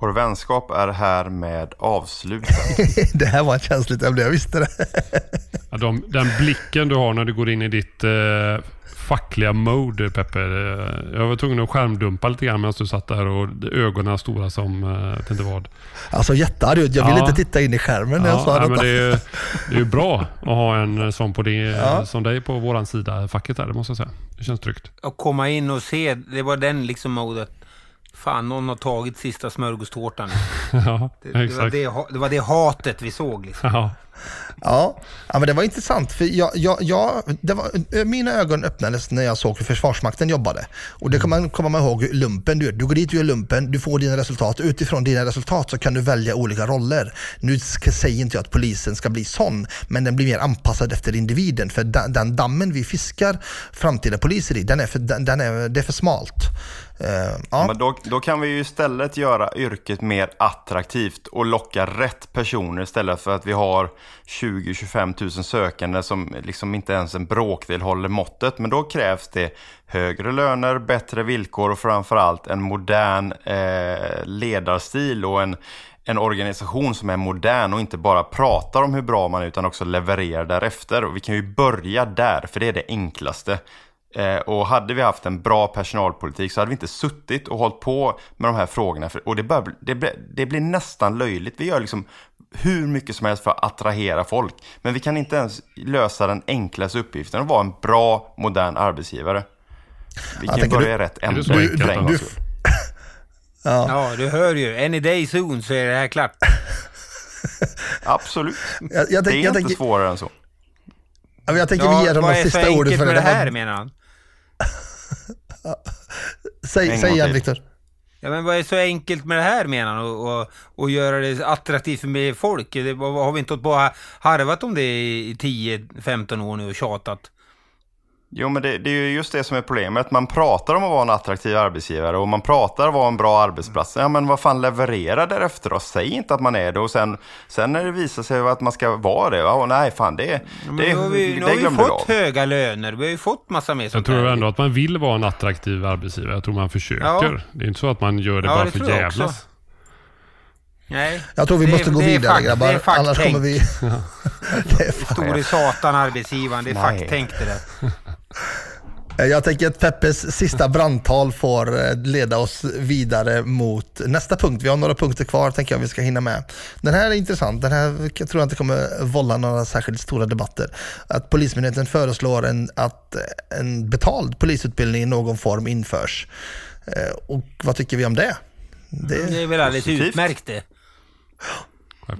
Vår vänskap är härmed avslutad. det här var ett känsligt ämne, jag visste det. Ja, de, den blicken du har när du går in i ditt eh, fackliga mode, Peppe. eh, Jag var tvungen att skärmdumpa lite grann medan du satt där och ögonen stora som, eh, jag vet inte vad. Alltså jättearg. Jag ville Ja. inte titta in i skärmen när jag sa nej, detta. men det, är, det är ju bra att ha en sån på det, Ja. som dig på våran sida, facket där, det måste jag säga. Det känns tryggt. Att komma in och se, det var den liksom modet. Fan, någon har tagit sista smörgåstårtan. ja, Det, det, var det, det var det hatet vi såg liksom. Ja. Ja, ja men det var intressant. För jag, jag, jag, det var, mina ögon öppnades när jag såg hur Försvarsmakten jobbade. Och det kan man komma ihåg, lumpen, du, du går dit och gör lumpen, du får dina resultat. Utifrån dina resultat så kan du välja olika roller. Nu ska, säger inte jag att polisen ska bli sån, men den blir mer anpassad efter individen. För den, den dammen vi fiskar framtida poliser i, den är för, den, den är, det är för smalt. Uh, ja. Men då, då kan vi ju istället göra yrket mer attraktivt och locka rätt personer istället för att vi har 20-25 000 sökande som liksom inte ens en bråkdel håller måttet. Men då krävs det högre löner, bättre villkor och framförallt en modern eh, ledarstil och en, en organisation som är modern och inte bara pratar om hur bra man är utan också levererar därefter. Och vi kan ju börja där, för det är det enklaste. Eh, och hade vi haft en bra personalpolitik så hade vi inte suttit och hållit på med de här frågorna. Och det, bör, det, blir, det blir nästan löjligt. Vi gör liksom hur mycket som helst för att attrahera folk. Men vi kan inte ens lösa den enklaste uppgiften att vara en bra, modern arbetsgivare. Vi kan börja du, rätt ända. Du, du, du, ja. ja, du hör ju. Any day soon så är det här klart. Absolut. Jag, jag det är jag inte tänk, svårare än så. Jag tänker ja, vi ger de sista ordet för det. Vad är så enkelt med det här menar han? säg, säg igen Viktor. Ja men vad är så enkelt med det här menar han? Och, och, och göra det attraktivt för folk? Det, har vi inte och harvat om det i 10-15 år nu och tjatat? Jo, men det, det, är ju just det som är problemet. Man pratar om att vara en attraktiv arbetsgivare och man pratar om att vara en bra arbetsplats. Ja, men vad fan, leverera därefter då. Säg inte att man är det och sen, sen när det visar sig att man ska vara det, ja, nej, fan, det, det, nu har vi, det, nu har vi fått höga löner, vi har ju fått massa mer Jag tror ändå att man vill vara en attraktiv arbetsgivare. Jag tror man försöker. Ja. Det är inte så att man gör det ja, bara det för jävlas. Nej. Jag tror vi det, måste gå vidare fakt, grabbar. Det är Annars kommer vi... det är Store satan arbetsgivaren, det är fakttänk det där. Jag tänker att Peppes sista brandtal får eh, leda oss vidare mot nästa punkt. Vi har några punkter kvar, tänker jag vi ska hinna med. Den här är intressant. Den här jag tror jag inte kommer vålla några särskilt stora debatter. Att Polismyndigheten föreslår en, att en betald polisutbildning i någon form införs. Eh, och vad tycker vi om det? Det, det är väl alldeles utmärkt det.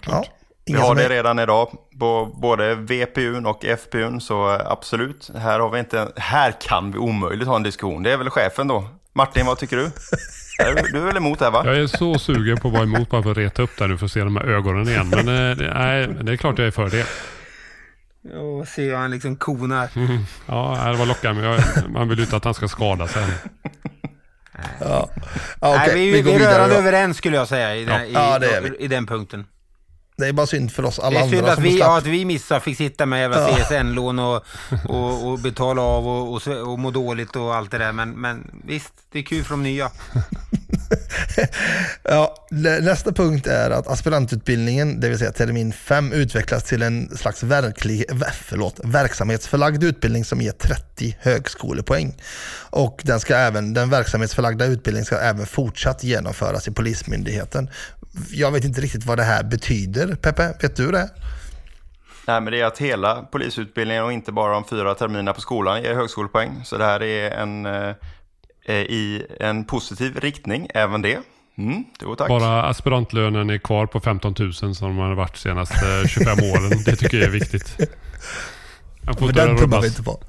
Ja. Vi har det redan idag på både VPUn och FPUn, så absolut. Här, har vi inte, här kan vi omöjligt ha en diskussion. Det är väl chefen då. Martin, vad tycker du? Du är väl emot det här va? Jag är så sugen på att vara emot bara för att reta upp det nu för att se de här ögonen igen. Men eh, nej, det är klart jag är för det. Och se hur han liksom konar. Mm. Ja, det var lockande. Jag, man vill ju inte att han ska skada sig. Ja. Ja, okay. Nej, vi, vi, vi är rörande överens skulle jag säga i, den, ja. i, i, i den punkten. Det är bara synd för oss alla andra. Det är synd att vi, ja, att vi missar, fick sitta med jävla ja. CSN-lån och, och, och, betala av och, och, och må dåligt och allt det där. Men, men visst, det är kul för de nya. ja, nästa punkt är att aspirantutbildningen, det vill säga termin 5, utvecklas till en slags verklig, förlåt, verksamhetsförlagd utbildning som ger 30 högskolepoäng. Och den, ska även, den verksamhetsförlagda utbildningen ska även fortsatt genomföras i Polismyndigheten jag vet inte riktigt vad det här betyder. Peppe, vet du det? Nej, men det är att hela polisutbildningen och inte bara de fyra terminerna på skolan ger högskolepoäng. Så det här är en, eh, i en positiv riktning, även det. Mm, då, tack. Bara aspirantlönen är kvar på 15 000 som de har varit de senaste 25 åren. Det tycker jag är viktigt. Jag får men den tummar vi inte på.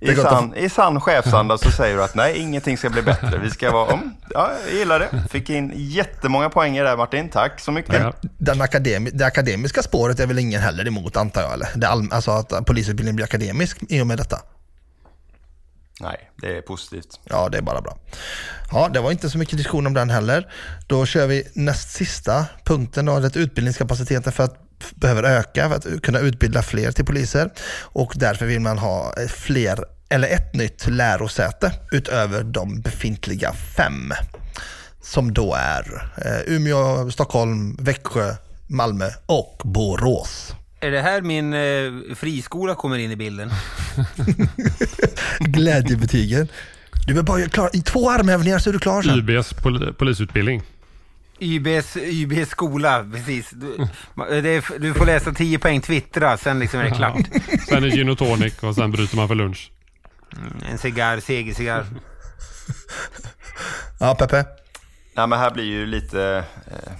I sann, I sann chefsanda så säger du att nej, ingenting ska bli bättre. Vi ska vara om. Ja, jag gillar det. Fick in jättemånga poäng där Martin. Tack så mycket. Ja. Den akademi, det akademiska spåret är väl ingen heller emot antar jag? Eller? Det all, alltså att polisutbildningen blir akademisk i och med detta? Nej, det är positivt. Ja, det är bara bra. Ja, det var inte så mycket diskussion om den heller. Då kör vi näst sista punkten, då, det utbildningskapaciteten för att behöver öka för att kunna utbilda fler till poliser och därför vill man ha fler eller ett nytt lärosäte utöver de befintliga fem. Som då är eh, Umeå, Stockholm, Växjö, Malmö och Borås. Är det här min eh, friskola kommer in i bilden? Glädjebetygen. Du är bara klar, i två armhävningar så är du klar sen. YBs pol polisutbildning. YBs, YBs skola, precis. Du, är, du, får läsa 10 poäng twittra, sen liksom är det klart. Ja. Sen är gin och tonic och sen bryter man för lunch. Mm, en cigarr, segercigarr. ja, Peppe? Nej, men här blir ju lite, eh,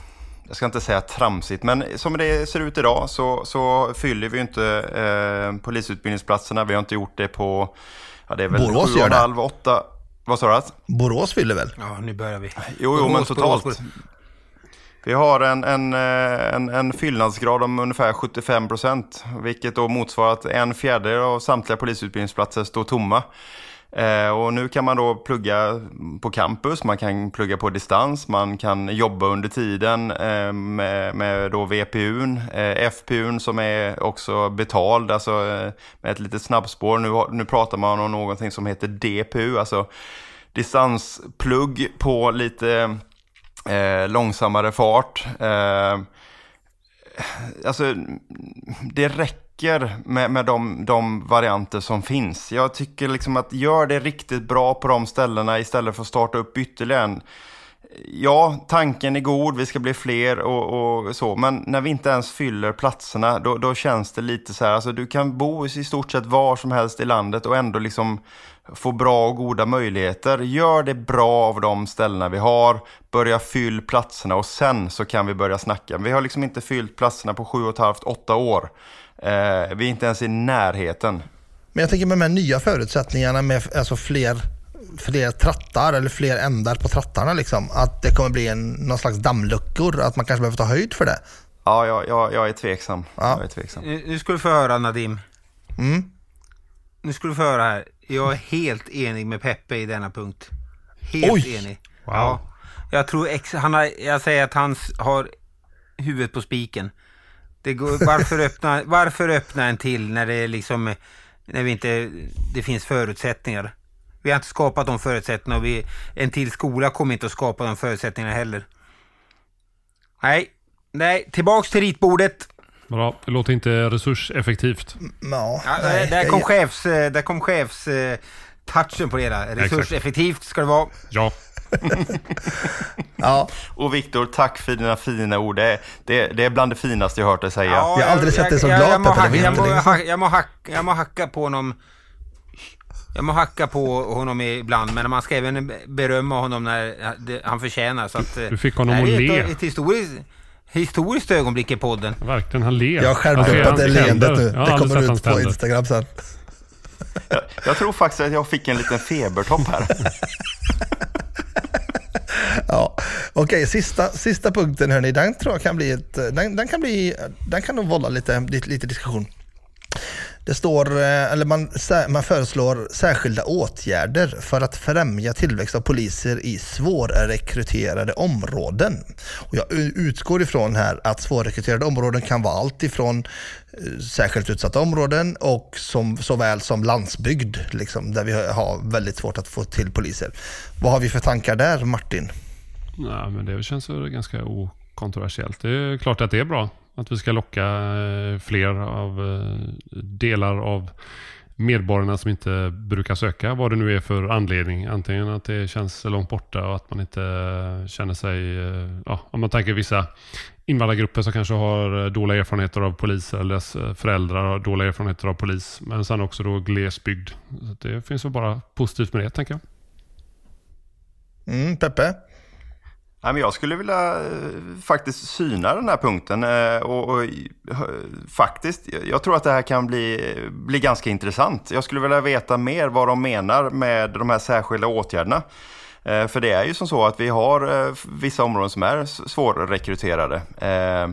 jag ska inte säga tramsigt, men som det ser ut idag så, så fyller vi ju inte eh, polisutbildningsplatserna. Vi har inte gjort det på, ja det är väl Borås sju och en halv, åtta. Vad sa du? Borås fyller väl? Ja, nu börjar vi. Jo, jo men totalt. Vi har en, en, eh, en, en fyllnadsgrad om ungefär 75 procent, vilket då motsvarar att en fjärdedel av samtliga polisutbildningsplatser står tomma. Eh, och nu kan man då plugga på campus, man kan plugga på distans, man kan jobba under tiden eh, med, med då VPUn, eh, FPUn som är också betald, alltså eh, med ett litet snabbspår. Nu, nu pratar man om någonting som heter DPU, alltså distansplugg på lite eh, långsammare fart. Eh, alltså, det räcker med, med de, de varianter som finns. Jag tycker liksom att gör det riktigt bra på de ställena istället för att starta upp ytterligare en. Ja, tanken är god, vi ska bli fler och, och, så, men när vi inte ens fyller platserna, då, då känns det lite så här, alltså du kan bo i stort sett var som helst i landet och ändå liksom få bra och goda möjligheter. Gör det bra av de ställena vi har, börja fyll platserna och sen så kan vi börja snacka. Vi har liksom inte fyllt platserna på sju och ett halvt, åtta år. Eh, vi är inte ens i närheten. Men jag tänker med de här nya förutsättningarna med alltså fler, fler trattar eller fler ändar på trattarna, liksom, att det kommer bli en, någon slags dammluckor, att man kanske behöver ta höjd för det. Ja, jag, jag, jag är tveksam. Ja. Jag är tveksam. Nu ska du få höra Nadim. Mm. Nu ska du få höra här. Jag är helt enig med Peppe i denna punkt. Helt Oj. enig. Wow. Ja. Jag tror ex, han har, jag säger att han har huvudet på spiken. Det går, varför, öppna, varför öppna en till när det liksom när vi inte, det finns förutsättningar? Vi har inte skapat de förutsättningarna och vi, en till skola kommer inte att skapa de förutsättningarna heller. Nej, nej, tillbaks till ritbordet. Bra, det låter inte resurseffektivt. Ja, nej, där, kom chefs, eh, där kom chefs eh, touchen på det hela. Resurseffektivt ska det vara. Ja. ja. Och Viktor, tack för dina fina ord. Det, det, det, är bland det finaste jag hört dig säga. Ja, jag har aldrig sett dig så glad jag, jag, må, jag, jag, må hacka, jag må hacka på honom. Jag må hacka på honom ibland, men man ska även berömma honom när han förtjänar. Så att, du fick honom att le. Ett, ett historiskt, historiskt ögonblick i podden. Verkligen, han ler. Jag har skärpt upp det leendet nu. Det kommer ut på Instagram sen. Jag, jag, tror faktiskt att jag fick en liten febertopp här. ja, okej, okay, sista, sista punkten hörni, den tror jag kan bli ett, den, den kan bli, den kan nog vålla lite, lite, lite diskussion. Det står, eh, eller man, man föreslår särskilda åtgärder för att främja tillväxt av poliser i svårrekryterade områden. Och jag utgår ifrån här att svårrekryterade områden kan vara allt ifrån eh, särskilt utsatta områden och som, såväl som landsbygd, liksom, där vi har väldigt svårt att få till poliser. Vad har vi för tankar där, Martin? Nej, men det känns ganska okontroversiellt. Det är klart att det är bra att vi ska locka eh, fler av eh, delar av medborgarna som inte brukar söka, vad det nu är för anledning. Antingen att det känns långt borta och att man inte känner sig... Eh, ja, om man tänker vissa invandrargrupper som kanske har dåliga erfarenheter av polis eller dess föräldrar har dåliga erfarenheter av polis. Men sen också då glesbygd. Så det finns väl bara positivt med det, tänker jag. Mm, Peppe? Jag skulle vilja eh, faktiskt syna den här punkten. Eh, och, och, eh, faktiskt, jag tror att det här kan bli, bli ganska intressant. Jag skulle vilja veta mer vad de menar med de här särskilda åtgärderna. Eh, för det är ju som så att vi har eh, vissa områden som är svårrekryterade. Eh,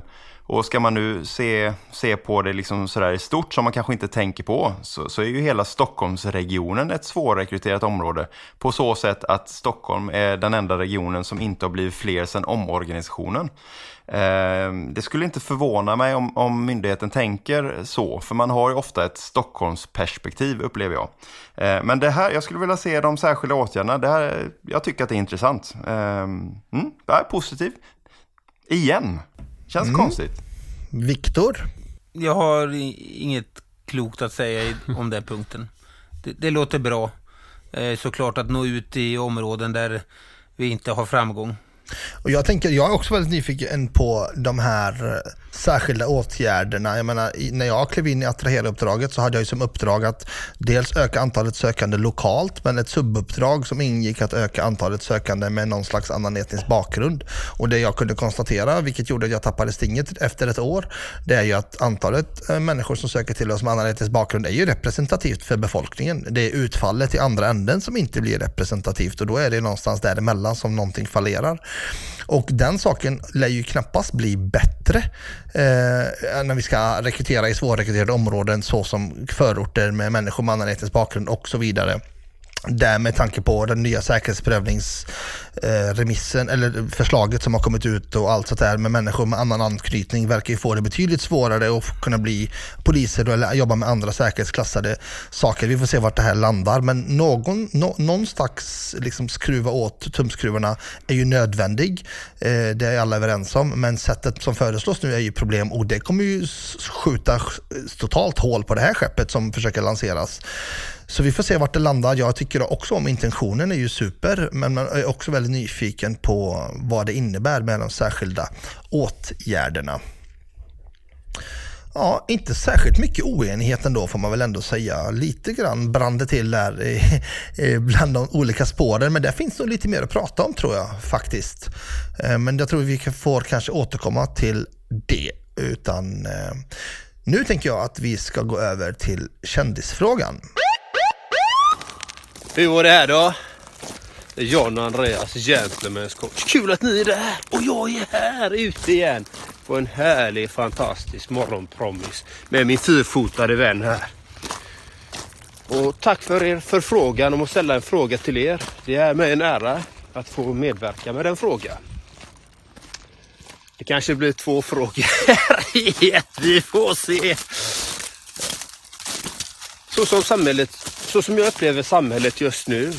och ska man nu se, se på det liksom sådär i stort som man kanske inte tänker på så, så är ju hela Stockholmsregionen ett svårrekryterat område på så sätt att Stockholm är den enda regionen som inte har blivit fler sedan omorganisationen. Eh, det skulle inte förvåna mig om, om myndigheten tänker så, för man har ju ofta ett Stockholmsperspektiv upplever jag. Eh, men det här, jag skulle vilja se de särskilda åtgärderna. Det här, jag tycker att det är intressant. Eh, mm, jag är positiv. Igen. Känns mm. konstigt. Viktor? Jag har inget klokt att säga om den punkten. Det, det låter bra. Eh, såklart att nå ut i områden där vi inte har framgång. Och jag, tänker, jag är också väldigt nyfiken på de här eh, särskilda åtgärderna. Jag menar, när jag klev in i Attrahera-uppdraget så hade jag som uppdrag att dels öka antalet sökande lokalt, men ett subuppdrag som ingick att öka antalet sökande med någon slags annan etnisk bakgrund. Och det jag kunde konstatera, vilket gjorde att jag tappade stinget efter ett år, det är ju att antalet eh, människor som söker till oss med annan etnisk bakgrund är ju representativt för befolkningen. Det är utfallet i andra änden som inte blir representativt och då är det någonstans däremellan som någonting fallerar. Och den saken lär ju knappast bli bättre eh, när vi ska rekrytera i svårrekryterade områden såsom förorter med människor med annan etnisk bakgrund och så vidare. där med tanke på den nya säkerhetsprövnings Eh, remissen eller förslaget som har kommit ut och allt sånt där med människor med annan anknytning verkar ju få det betydligt svårare att kunna bli poliser eller jobba med andra säkerhetsklassade saker. Vi får se vart det här landar men någon, no, någon slags liksom skruva åt tumskruvarna är ju nödvändig. Eh, det är alla överens om men sättet som föreslås nu är ju problem och det kommer ju skjuta totalt hål på det här skeppet som försöker lanseras. Så vi får se vart det landar. Jag tycker också om intentionen är ju super, men man är också väldigt nyfiken på vad det innebär med de särskilda åtgärderna. Ja, inte särskilt mycket oenighet ändå får man väl ändå säga. Lite grann brann det till där bland de olika spåren, men det finns nog lite mer att prata om tror jag faktiskt. Eh, men jag tror vi får kanske återkomma till det. Utan eh, nu tänker jag att vi ska gå över till kändisfrågan. Hur var det här då? Det är John och Andreas, Gentlemen's coach. Kul att ni är där och jag är här ute igen på en härlig, fantastisk morgonpromis med min fyrfotade vän här. Och tack för er förfrågan om att ställa en fråga till er. Det är mig en ära att få medverka med den frågan. Det kanske blir två frågor i ett, vi får se. Så som samhället så som jag upplever samhället just nu.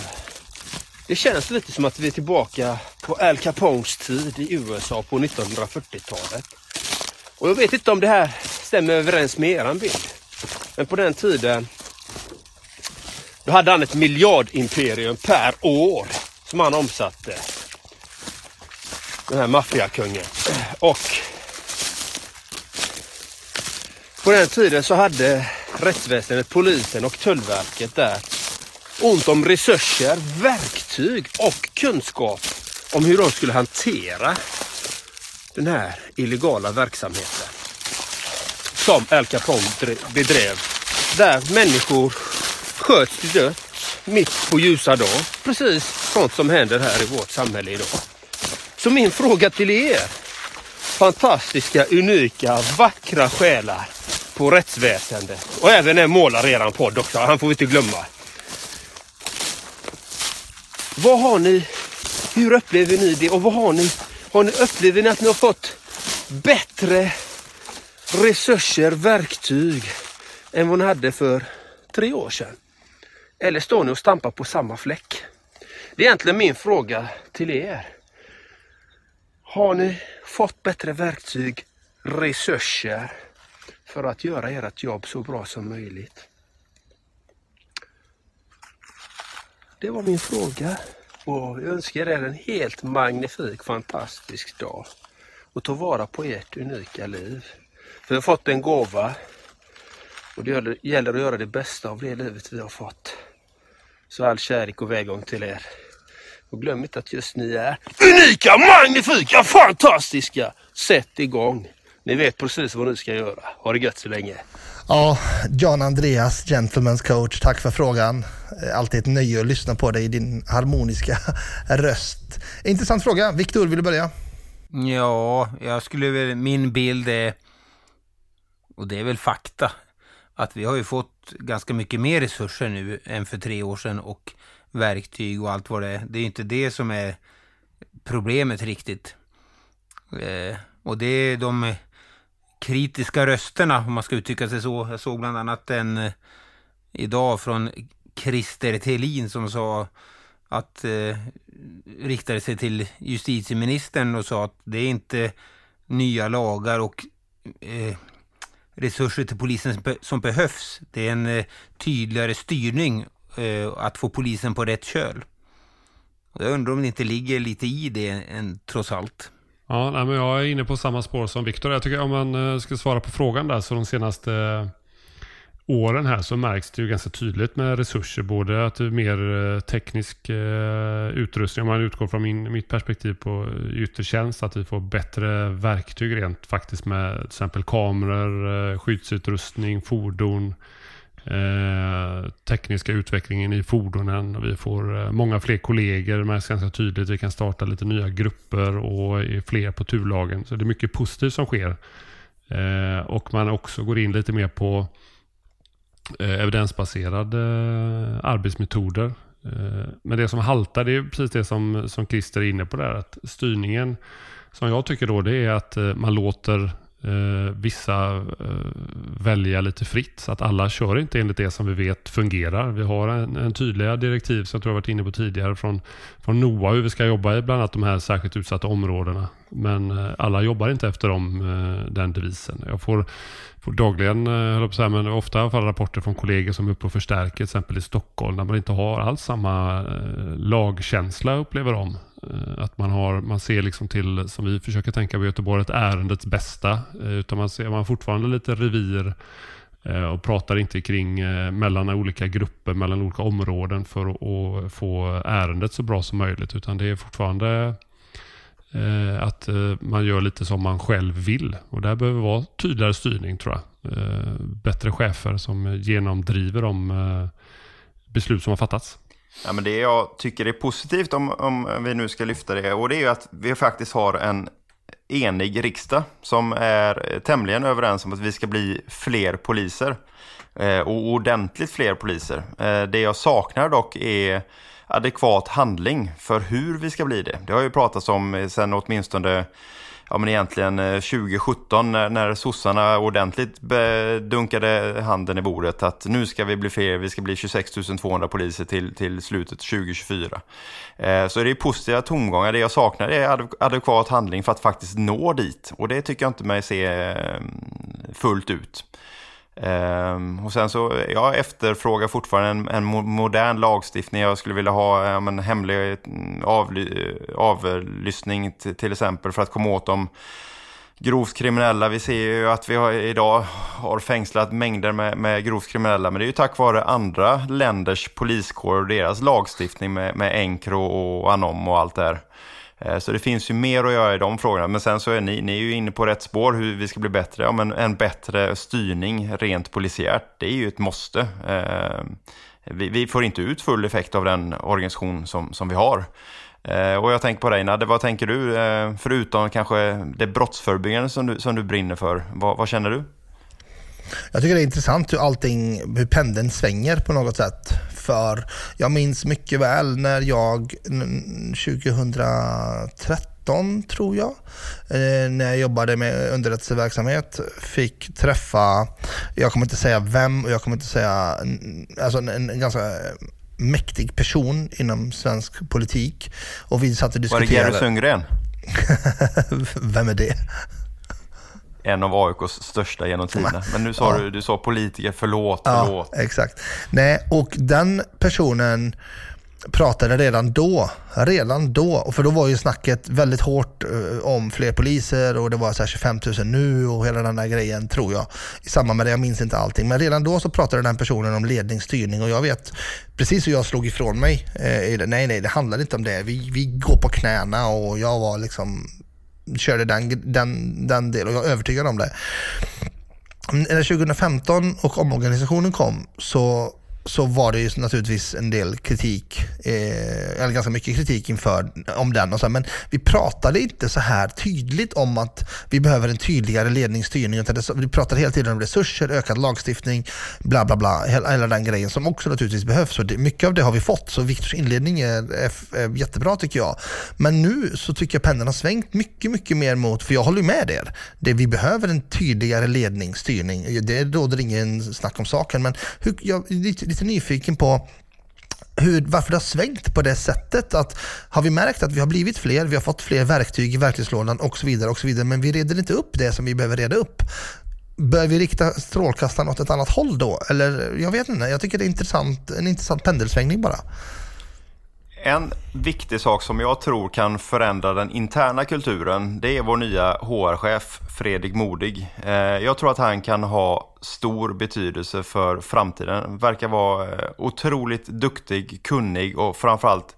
Det känns lite som att vi är tillbaka på Al Capones tid i USA på 1940-talet. Och jag vet inte om det här stämmer överens med eran bild. Men på den tiden då hade han ett miljardimperium per år som han omsatte. Den här maffiakungen. Och på den tiden så hade rättsväsendet, polisen och tullverket där ont om resurser, verktyg och kunskap om hur de skulle hantera den här illegala verksamheten som Al Capone bedrev. Där människor sköts till döds mitt på ljusa dag. Precis sånt som händer här i vårt samhälle idag. Så min fråga till er, fantastiska, unika, vackra själar på rättsväsendet. Och även en målare i eran podd också, han får vi inte glömma. Vad har ni, hur upplever ni det och vad har ni, har ni, upplever ni att ni har fått bättre resurser, verktyg än vad ni hade för tre år sedan? Eller står ni och stampar på samma fläck? Det är egentligen min fråga till er. Har ni fått bättre verktyg, resurser för att göra ert jobb så bra som möjligt. Det var min fråga och jag önskar er en helt magnifik, fantastisk dag. Och ta vara på ert unika liv. För Vi har fått en gåva och det gäller att göra det bästa av det livet vi har fått. Så all kärlek och välgång till er. Och glöm inte att just ni är unika, magnifika, fantastiska! Sätt igång! Ni vet precis vad ni ska göra. Ha det gött så länge. Ja, John Andreas, Gentlemen's coach, tack för frågan. Eh, alltid ett nöje att lyssna på dig i din harmoniska röst. Intressant fråga. Viktor, vill du börja? Ja, jag skulle väl, min bild är, och det är väl fakta, att vi har ju fått ganska mycket mer resurser nu än för tre år sedan och verktyg och allt vad det är. Det är inte det som är problemet riktigt. Eh, och det är de kritiska rösterna, om man ska uttrycka sig så. Jag såg bland annat en eh, idag från Christer Thelin som sa att eh, riktade sig till justitieministern och sa att det är inte nya lagar och eh, resurser till polisen som behövs. Det är en eh, tydligare styrning eh, att få polisen på rätt köl. Och jag undrar om det inte ligger lite i det än, trots allt. Ja, nej, men jag är inne på samma spår som Viktor. Jag tycker om man eh, ska svara på frågan där så de senaste eh, åren här så märks det ju ganska tydligt med resurser. Både att det är mer eh, teknisk utrustning, om man utgår från min, mitt perspektiv på yttre tjänst, att vi får bättre verktyg rent faktiskt med till exempel kameror, skyddsutrustning, fordon, Eh, tekniska utvecklingen i fordonen. Vi får eh, många fler kollegor, det märks ganska tydligt. Vi kan starta lite nya grupper och är fler på turlagen. Så det är mycket positivt som sker. Eh, och man också går in lite mer på eh, evidensbaserade eh, arbetsmetoder. Eh, men det som haltar, det är precis det som, som Christer är inne på där. Att styrningen, som jag tycker då, det är att man låter eh, vissa eh, välja lite fritt. Så att alla kör inte enligt det som vi vet fungerar. Vi har en, en tydliga direktiv som jag tror jag varit inne på tidigare från, från NOA hur vi ska jobba i bland annat de här särskilt utsatta områdena. Men eh, alla jobbar inte efter dem, eh, den devisen. Jag får, får dagligen, eh, på så här, men ofta i alla fall rapporter från kollegor som är uppe och förstärker, till exempel i Stockholm, där man inte har alls samma eh, lagkänsla upplever de. Eh, att man, har, man ser liksom till, som vi försöker tänka på i Göteborg, ett ärendets bästa. Eh, utan man ser man har fortfarande lite revir eh, och pratar inte kring mellan olika grupper, mellan olika områden för att få ärendet så bra som möjligt. Utan det är fortfarande att man gör lite som man själv vill. Och där behöver vara tydligare styrning tror jag. Bättre chefer som genomdriver de beslut som har fattats. Ja, men det jag tycker är positivt om, om vi nu ska lyfta det, och det är ju att vi faktiskt har en enig riksdag som är tämligen överens om att vi ska bli fler poliser. Eh, och ordentligt fler poliser. Eh, det jag saknar dock är adekvat handling för hur vi ska bli det. Det har ju pratats om sen åtminstone ja, men egentligen eh, 2017 när, när sossarna ordentligt dunkade handen i bordet att nu ska vi bli fler, vi ska bli 26 200 poliser till, till slutet 2024. Eh, så det är positiva tongångar. Det jag saknar är adekvat handling för att faktiskt nå dit och det tycker jag inte mig se eh, fullt ut. Ehm, och sen så, jag efterfrågar fortfarande en, en modern lagstiftning. Jag skulle vilja ha ja, men, hemlig mm, avly, avlyssning till, till exempel för att komma åt de grovt kriminella. Vi ser ju att vi har, idag har fängslat mängder med, med grovt kriminella, men det är ju tack vare andra länders poliskår och deras lagstiftning med, med Encro och Anom och allt det här. Eh, så det finns ju mer att göra i de frågorna. Men sen så är ni, ni är ju inne på rätt spår hur vi ska bli bättre. Ja, men en bättre styrning rent polisiärt, det är ju ett måste. Eh, vi, vi får inte ut full effekt av den organisation som, som vi har. Eh, och jag tänker på dig Nadde, vad tänker du? Förutom kanske det brottsförebyggande som du, som du brinner för, vad, vad känner du? Jag tycker det är intressant hur allting, hur pendeln svänger på något sätt. För jag minns mycket väl när jag n- 2013 tror jag, eh, när jag jobbade med underrättelseverksamhet, fick träffa, jag kommer inte säga vem och jag kommer inte säga, alltså en, en ganska mäktig person inom svensk politik. Och vi satt och Var det diskuterade. Gerry Sundgren? vem är det? En av AIKs största genom tiderna. Men nu sa Ja. du, du sa politiker, förlåt, Ja, förlåt. exakt. Nej, och den personen pratade redan då, redan då, och för då var ju snacket väldigt hårt eh, om fler poliser och det var så här 25 000 nu och hela den där grejen tror jag. I samband med det, jag minns inte allting, men redan då så pratade den personen om ledningsstyrning och jag vet precis hur jag slog ifrån mig. Eh, nej, nej, det handlar inte om det. Vi, vi går på knäna och jag var liksom körde den, den, den delen och jag är övertygad om det. När 2015 och omorganisationen kom så, så var det ju naturligtvis en del kritik, eh, eller ganska mycket kritik inför om den. Och så, här, men vi pratade inte så här tydligt om att vi behöver en tydligare ledningsstyrning. Utan det, vi pratade hela tiden om resurser, ökad lagstiftning, bla bla bla. Hela, hela den grejen som också naturligtvis behövs. Och det, mycket av det har vi fått. Så Viktors inledning är, är, är jättebra tycker jag. Men nu så tycker jag pendeln har svängt mycket, mycket mer mot, för jag håller med er. Det, vi behöver en tydligare ledningsstyrning. Det råder ingen snack om saken. Men hur, jag lite, lite nyfiken på hur, varför det har svängt på det sättet. Att, har vi märkt att vi har blivit fler, vi har fått fler verktyg i verktygslådan och så vidare. och så vidare Men vi reder inte upp det som vi behöver reda upp. Bör vi rikta strålkastaren åt ett annat håll då? Eller jag vet inte, jag tycker det är intressant, en intressant pendelsvängning bara. En viktig sak som jag tror kan förändra den interna kulturen, det är vår nya HR-chef Fredrik Modig. Eh, jag tror att han kan ha stor betydelse för framtiden. Verkar vara eh, otroligt duktig, kunnig och framförallt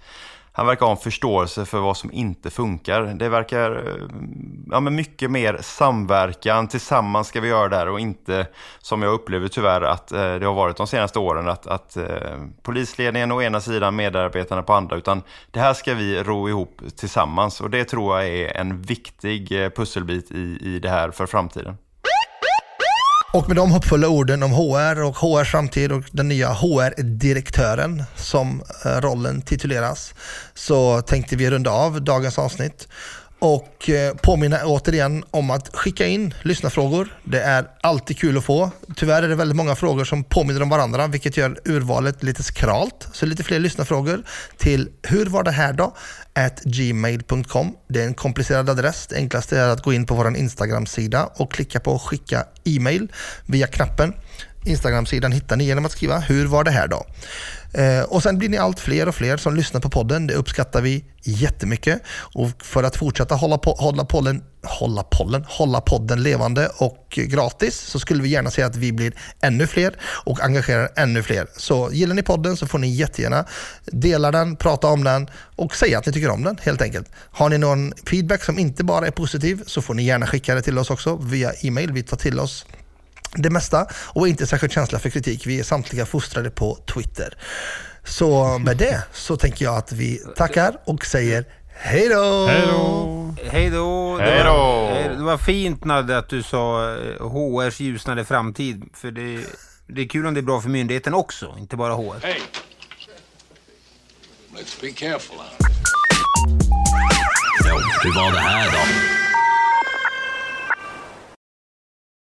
han verkar ha en förståelse för vad som inte funkar. Det verkar eh, ja, men mycket mer samverkan. Tillsammans ska vi göra det här och inte som jag upplever tyvärr att eh, det har varit de senaste åren att, att eh, polisledningen å ena sidan, medarbetarna på andra. Utan det här ska vi ro ihop tillsammans och det tror jag är en viktig eh, pusselbit i, i det här för framtiden. Och med de hoppfulla orden om HR och HRs framtid och den nya HR-direktören som eh, rollen tituleras så tänkte vi runda av dagens avsnitt och eh, påminna återigen om att skicka in lyssnarfrågor. Det är alltid kul att få. Tyvärr är det väldigt många frågor som påminner om varandra, vilket gör urvalet lite skralt. Så lite fler lyssnarfrågor till hur var det här då? at gmail.com. Det är en komplicerad adress. Det enklaste är att gå in på vår Instagram-sida och klicka på skicka e-mail via knappen. Instagram-sidan hittar ni genom att skriva hur var det här då? Eh, och sen blir ni allt fler och fler som lyssnar på podden. Det uppskattar vi jättemycket. Och för att fortsätta hålla, po hålla, pollen, hålla, pollen, hålla podden levande och gratis så skulle vi gärna se att vi blir ännu fler och engagerar ännu fler. Så gillar ni podden så får ni jättegärna dela den, prata om den och säga att ni tycker om den helt enkelt. Har ni någon feedback som inte bara är positiv så får ni gärna skicka det till oss också via e-mail. Vi tar till oss det mesta och är inte särskilt känsliga för kritik. Vi är samtliga fostrade på Twitter. Så med det så tänker jag att vi tackar och säger hej då! Hej då! Hej då! Det, då! var- det var fint Nadde att du sa eh, HRs ljusnande framtid. För det, det är kul om det är bra för myndigheten också, inte bara HR. Hey, let's be careful. Jo, hur var det här då?